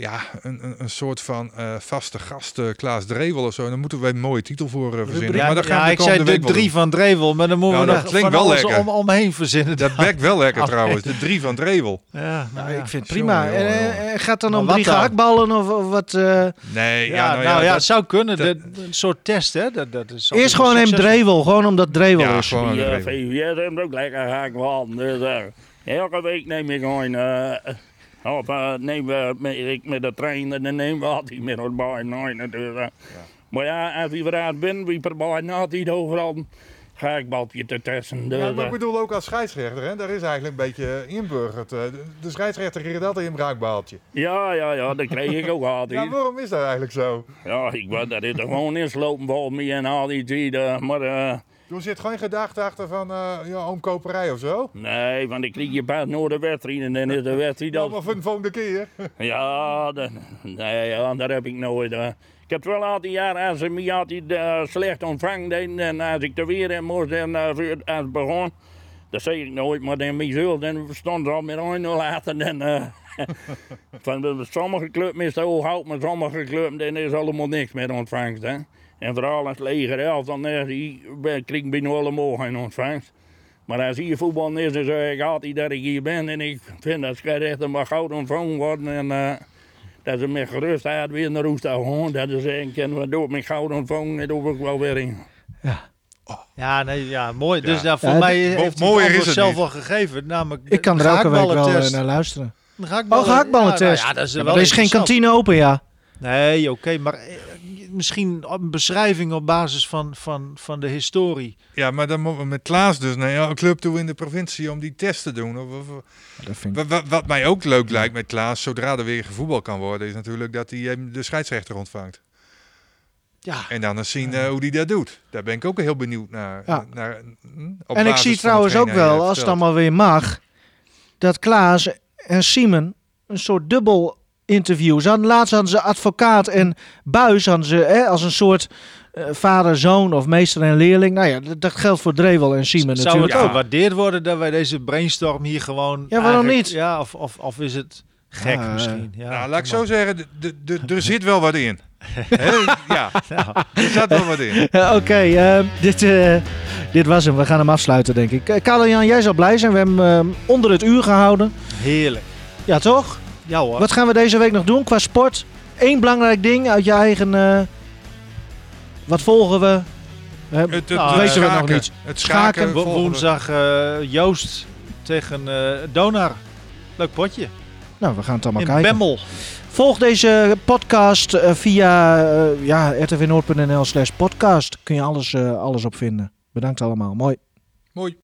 S5: ja, een, een, een soort van eh, vaste gast, eh, Klaas Drevel of zo. Dan moeten we een mooie titel voor eh, verzinnen.
S3: Ja,
S5: maar dat gaan
S3: ja,
S5: we
S3: ik
S5: de
S3: zei de drie van Drevel, maar dan moeten
S5: Ja,
S3: we
S5: dat klinkt
S3: van
S5: wel lekker.
S3: om, omheen verzinnen.
S5: Dat bekt wel lekker trouwens, de drie van Drevel.
S3: Ja, nou
S2: Nou,
S3: ja.
S2: ik vind het prima. En,
S5: jongen.
S2: eh, gaat dan
S3: Maar
S2: om
S3: wat
S2: drie
S3: dan?
S2: gehaktballen of, of wat? eh?
S5: Nee, ja,
S3: Ja,
S5: nou,
S3: nou ja,
S5: dat-
S3: het zou kunnen.
S5: dat-
S3: Dat- een soort test, hè? Dat, dat is
S2: Eerst gewoon hem. Drevel. Gewoon omdat Drevel
S5: ja,
S2: is.
S5: gewoon
S9: Die
S5: een
S9: uh,
S5: Drevel.
S9: VVS hebben ook lekker gehaktballen. Dus eh, elke week neem ik gewoon... eh of uh, neem we met, ik met de trein en dan nemen we altijd met ons bij naar. Dus, eh, Maar ja, als we eruit bent, we proberen altijd overal gehaktbaltje te testen. Dus,
S5: Ja, maar ik
S9: eh,
S5: bedoel ook als scheidsrechter, hè? daar is eigenlijk een beetje inburgerd. eh, de- De scheidsrechter kreeg altijd een raakbaaltje.
S9: ja, ja, ja, dat kreeg ik ook altijd.
S5: Ja, waarom is dat eigenlijk zo?
S9: Ja, ik dat het er gewoon inslopen volgens mij en al die tijden. Maar eh,
S5: Er zit geen gedachte achter van eh ja, omkoperij of zo?
S9: nee, want ik kreeg je pas nooit de wedstrijd en dan is de wedstrijd
S5: Ja,
S9: al
S5: maar voor de volgende keer.
S9: Ja, dat, nee, ja, dat heb ik nooit. eh. ik heb het wel altijd jaar als ze me altijd eh, slecht ontvangen deden en als ik er weer in moest en als het begon, dat zei ik nooit, maar dan mezelf, dan stond ze al met 1-0 later. Dan, eh, van de, sommige clubs is het hout, maar sommige clubs dan is allemaal niks met ontvangst. Hè. En vooral als leger elf, dan eh, krijg ik bijna allemaal geen ontvangst. Maar als hier voetbal is, dan zeg ik altijd dat ik hier ben. En ik vind dat scheidsrechter mag goud ontvangen worden. En eh, dat ze met gerustheid weer naar Roesta gaan. Dat ze zeggen, kunnen we door met goud ontvangen, en doe ik wel weer in.
S3: Ja, nee, ja, mooi. Dus
S5: Ja.
S3: ja, voor
S2: Ja,
S3: mij heeft hij het
S5: mooier is
S3: antwoord
S5: het
S3: zelf
S5: niet.
S3: al gegeven. Namelijk
S2: Ik kan er elke week wel eh, naar luisteren.
S3: De
S2: Oh,
S3: gehaktballen-
S2: gehaktballentest.
S3: Ja, nou ja, dat is
S2: Ja,
S3: wel
S2: er is geen kantine open, ja.
S3: Nee, oké, maar eh, misschien een beschrijving op basis van, van, van de historie.
S5: Ja, maar dan moeten we met Klaas dus naar een club toe in de provincie om die test te doen. Of, of-
S2: Dat vind ik...
S5: Wa- wa- wat mij ook leuk lijkt met Klaas, zodra er weer gevoetbal kan worden, is natuurlijk dat hij hem de scheidsrechter ontvangt.
S3: Ja,
S5: En dan eens zien eh, hoe hij dat doet. Daar ben ik ook heel benieuwd naar.
S2: Ja.
S5: naar hm, op
S2: En ik zie trouwens ook wel,
S5: heeft
S2: als het allemaal weer mag, dat Klaas en Simon een soort dubbel interview. Ze hadden, laatst hadden ze advocaat en buis hadden ze, hè, als een soort eh, vader-zoon of meester en leerling. Nou ja, dat, dat geldt voor Drevel en Simon
S3: zou het
S2: natuurlijk ook.
S3: gewaardeerd worden dat wij deze brainstorm hier gewoon...
S2: Ja, waarom niet?
S3: Ja, of, of, of is het gek
S2: Ja,
S3: misschien? Ja,
S5: nou, laat ik zo zeggen, de, de, de- er zit wel wat in. Hè? ja, er zit wel wat in.
S2: Ja, Oké, eh, dit, eh, dit was hem. We gaan hem afsluiten, denk ik. Uh, Karel-Jan, jij zal blij zijn. We hebben hem eh, onder het uur gehouden.
S3: Heerlijk.
S2: Ja, toch?
S3: Ja hoor.
S2: Wat gaan we deze week nog doen qua sport? Eén belangrijk ding uit je eigen... eh, wat volgen we? We hebben-
S5: Het, het,
S3: Nou,
S5: het
S2: weten we nog niet.
S5: Het
S2: Schaken.
S5: schaken.
S3: Wo- woensdag eh, Joost tegen eh, Donar. Leuk potje.
S2: Nou, we gaan het allemaal
S3: In
S2: kijken.
S3: Bemmel.
S2: Volg deze podcast eh, via eh, ja, rtvnoord.nl slash podcast. Kun je alles, eh, alles op vinden. Bedankt allemaal. Mooi.
S5: Mooi.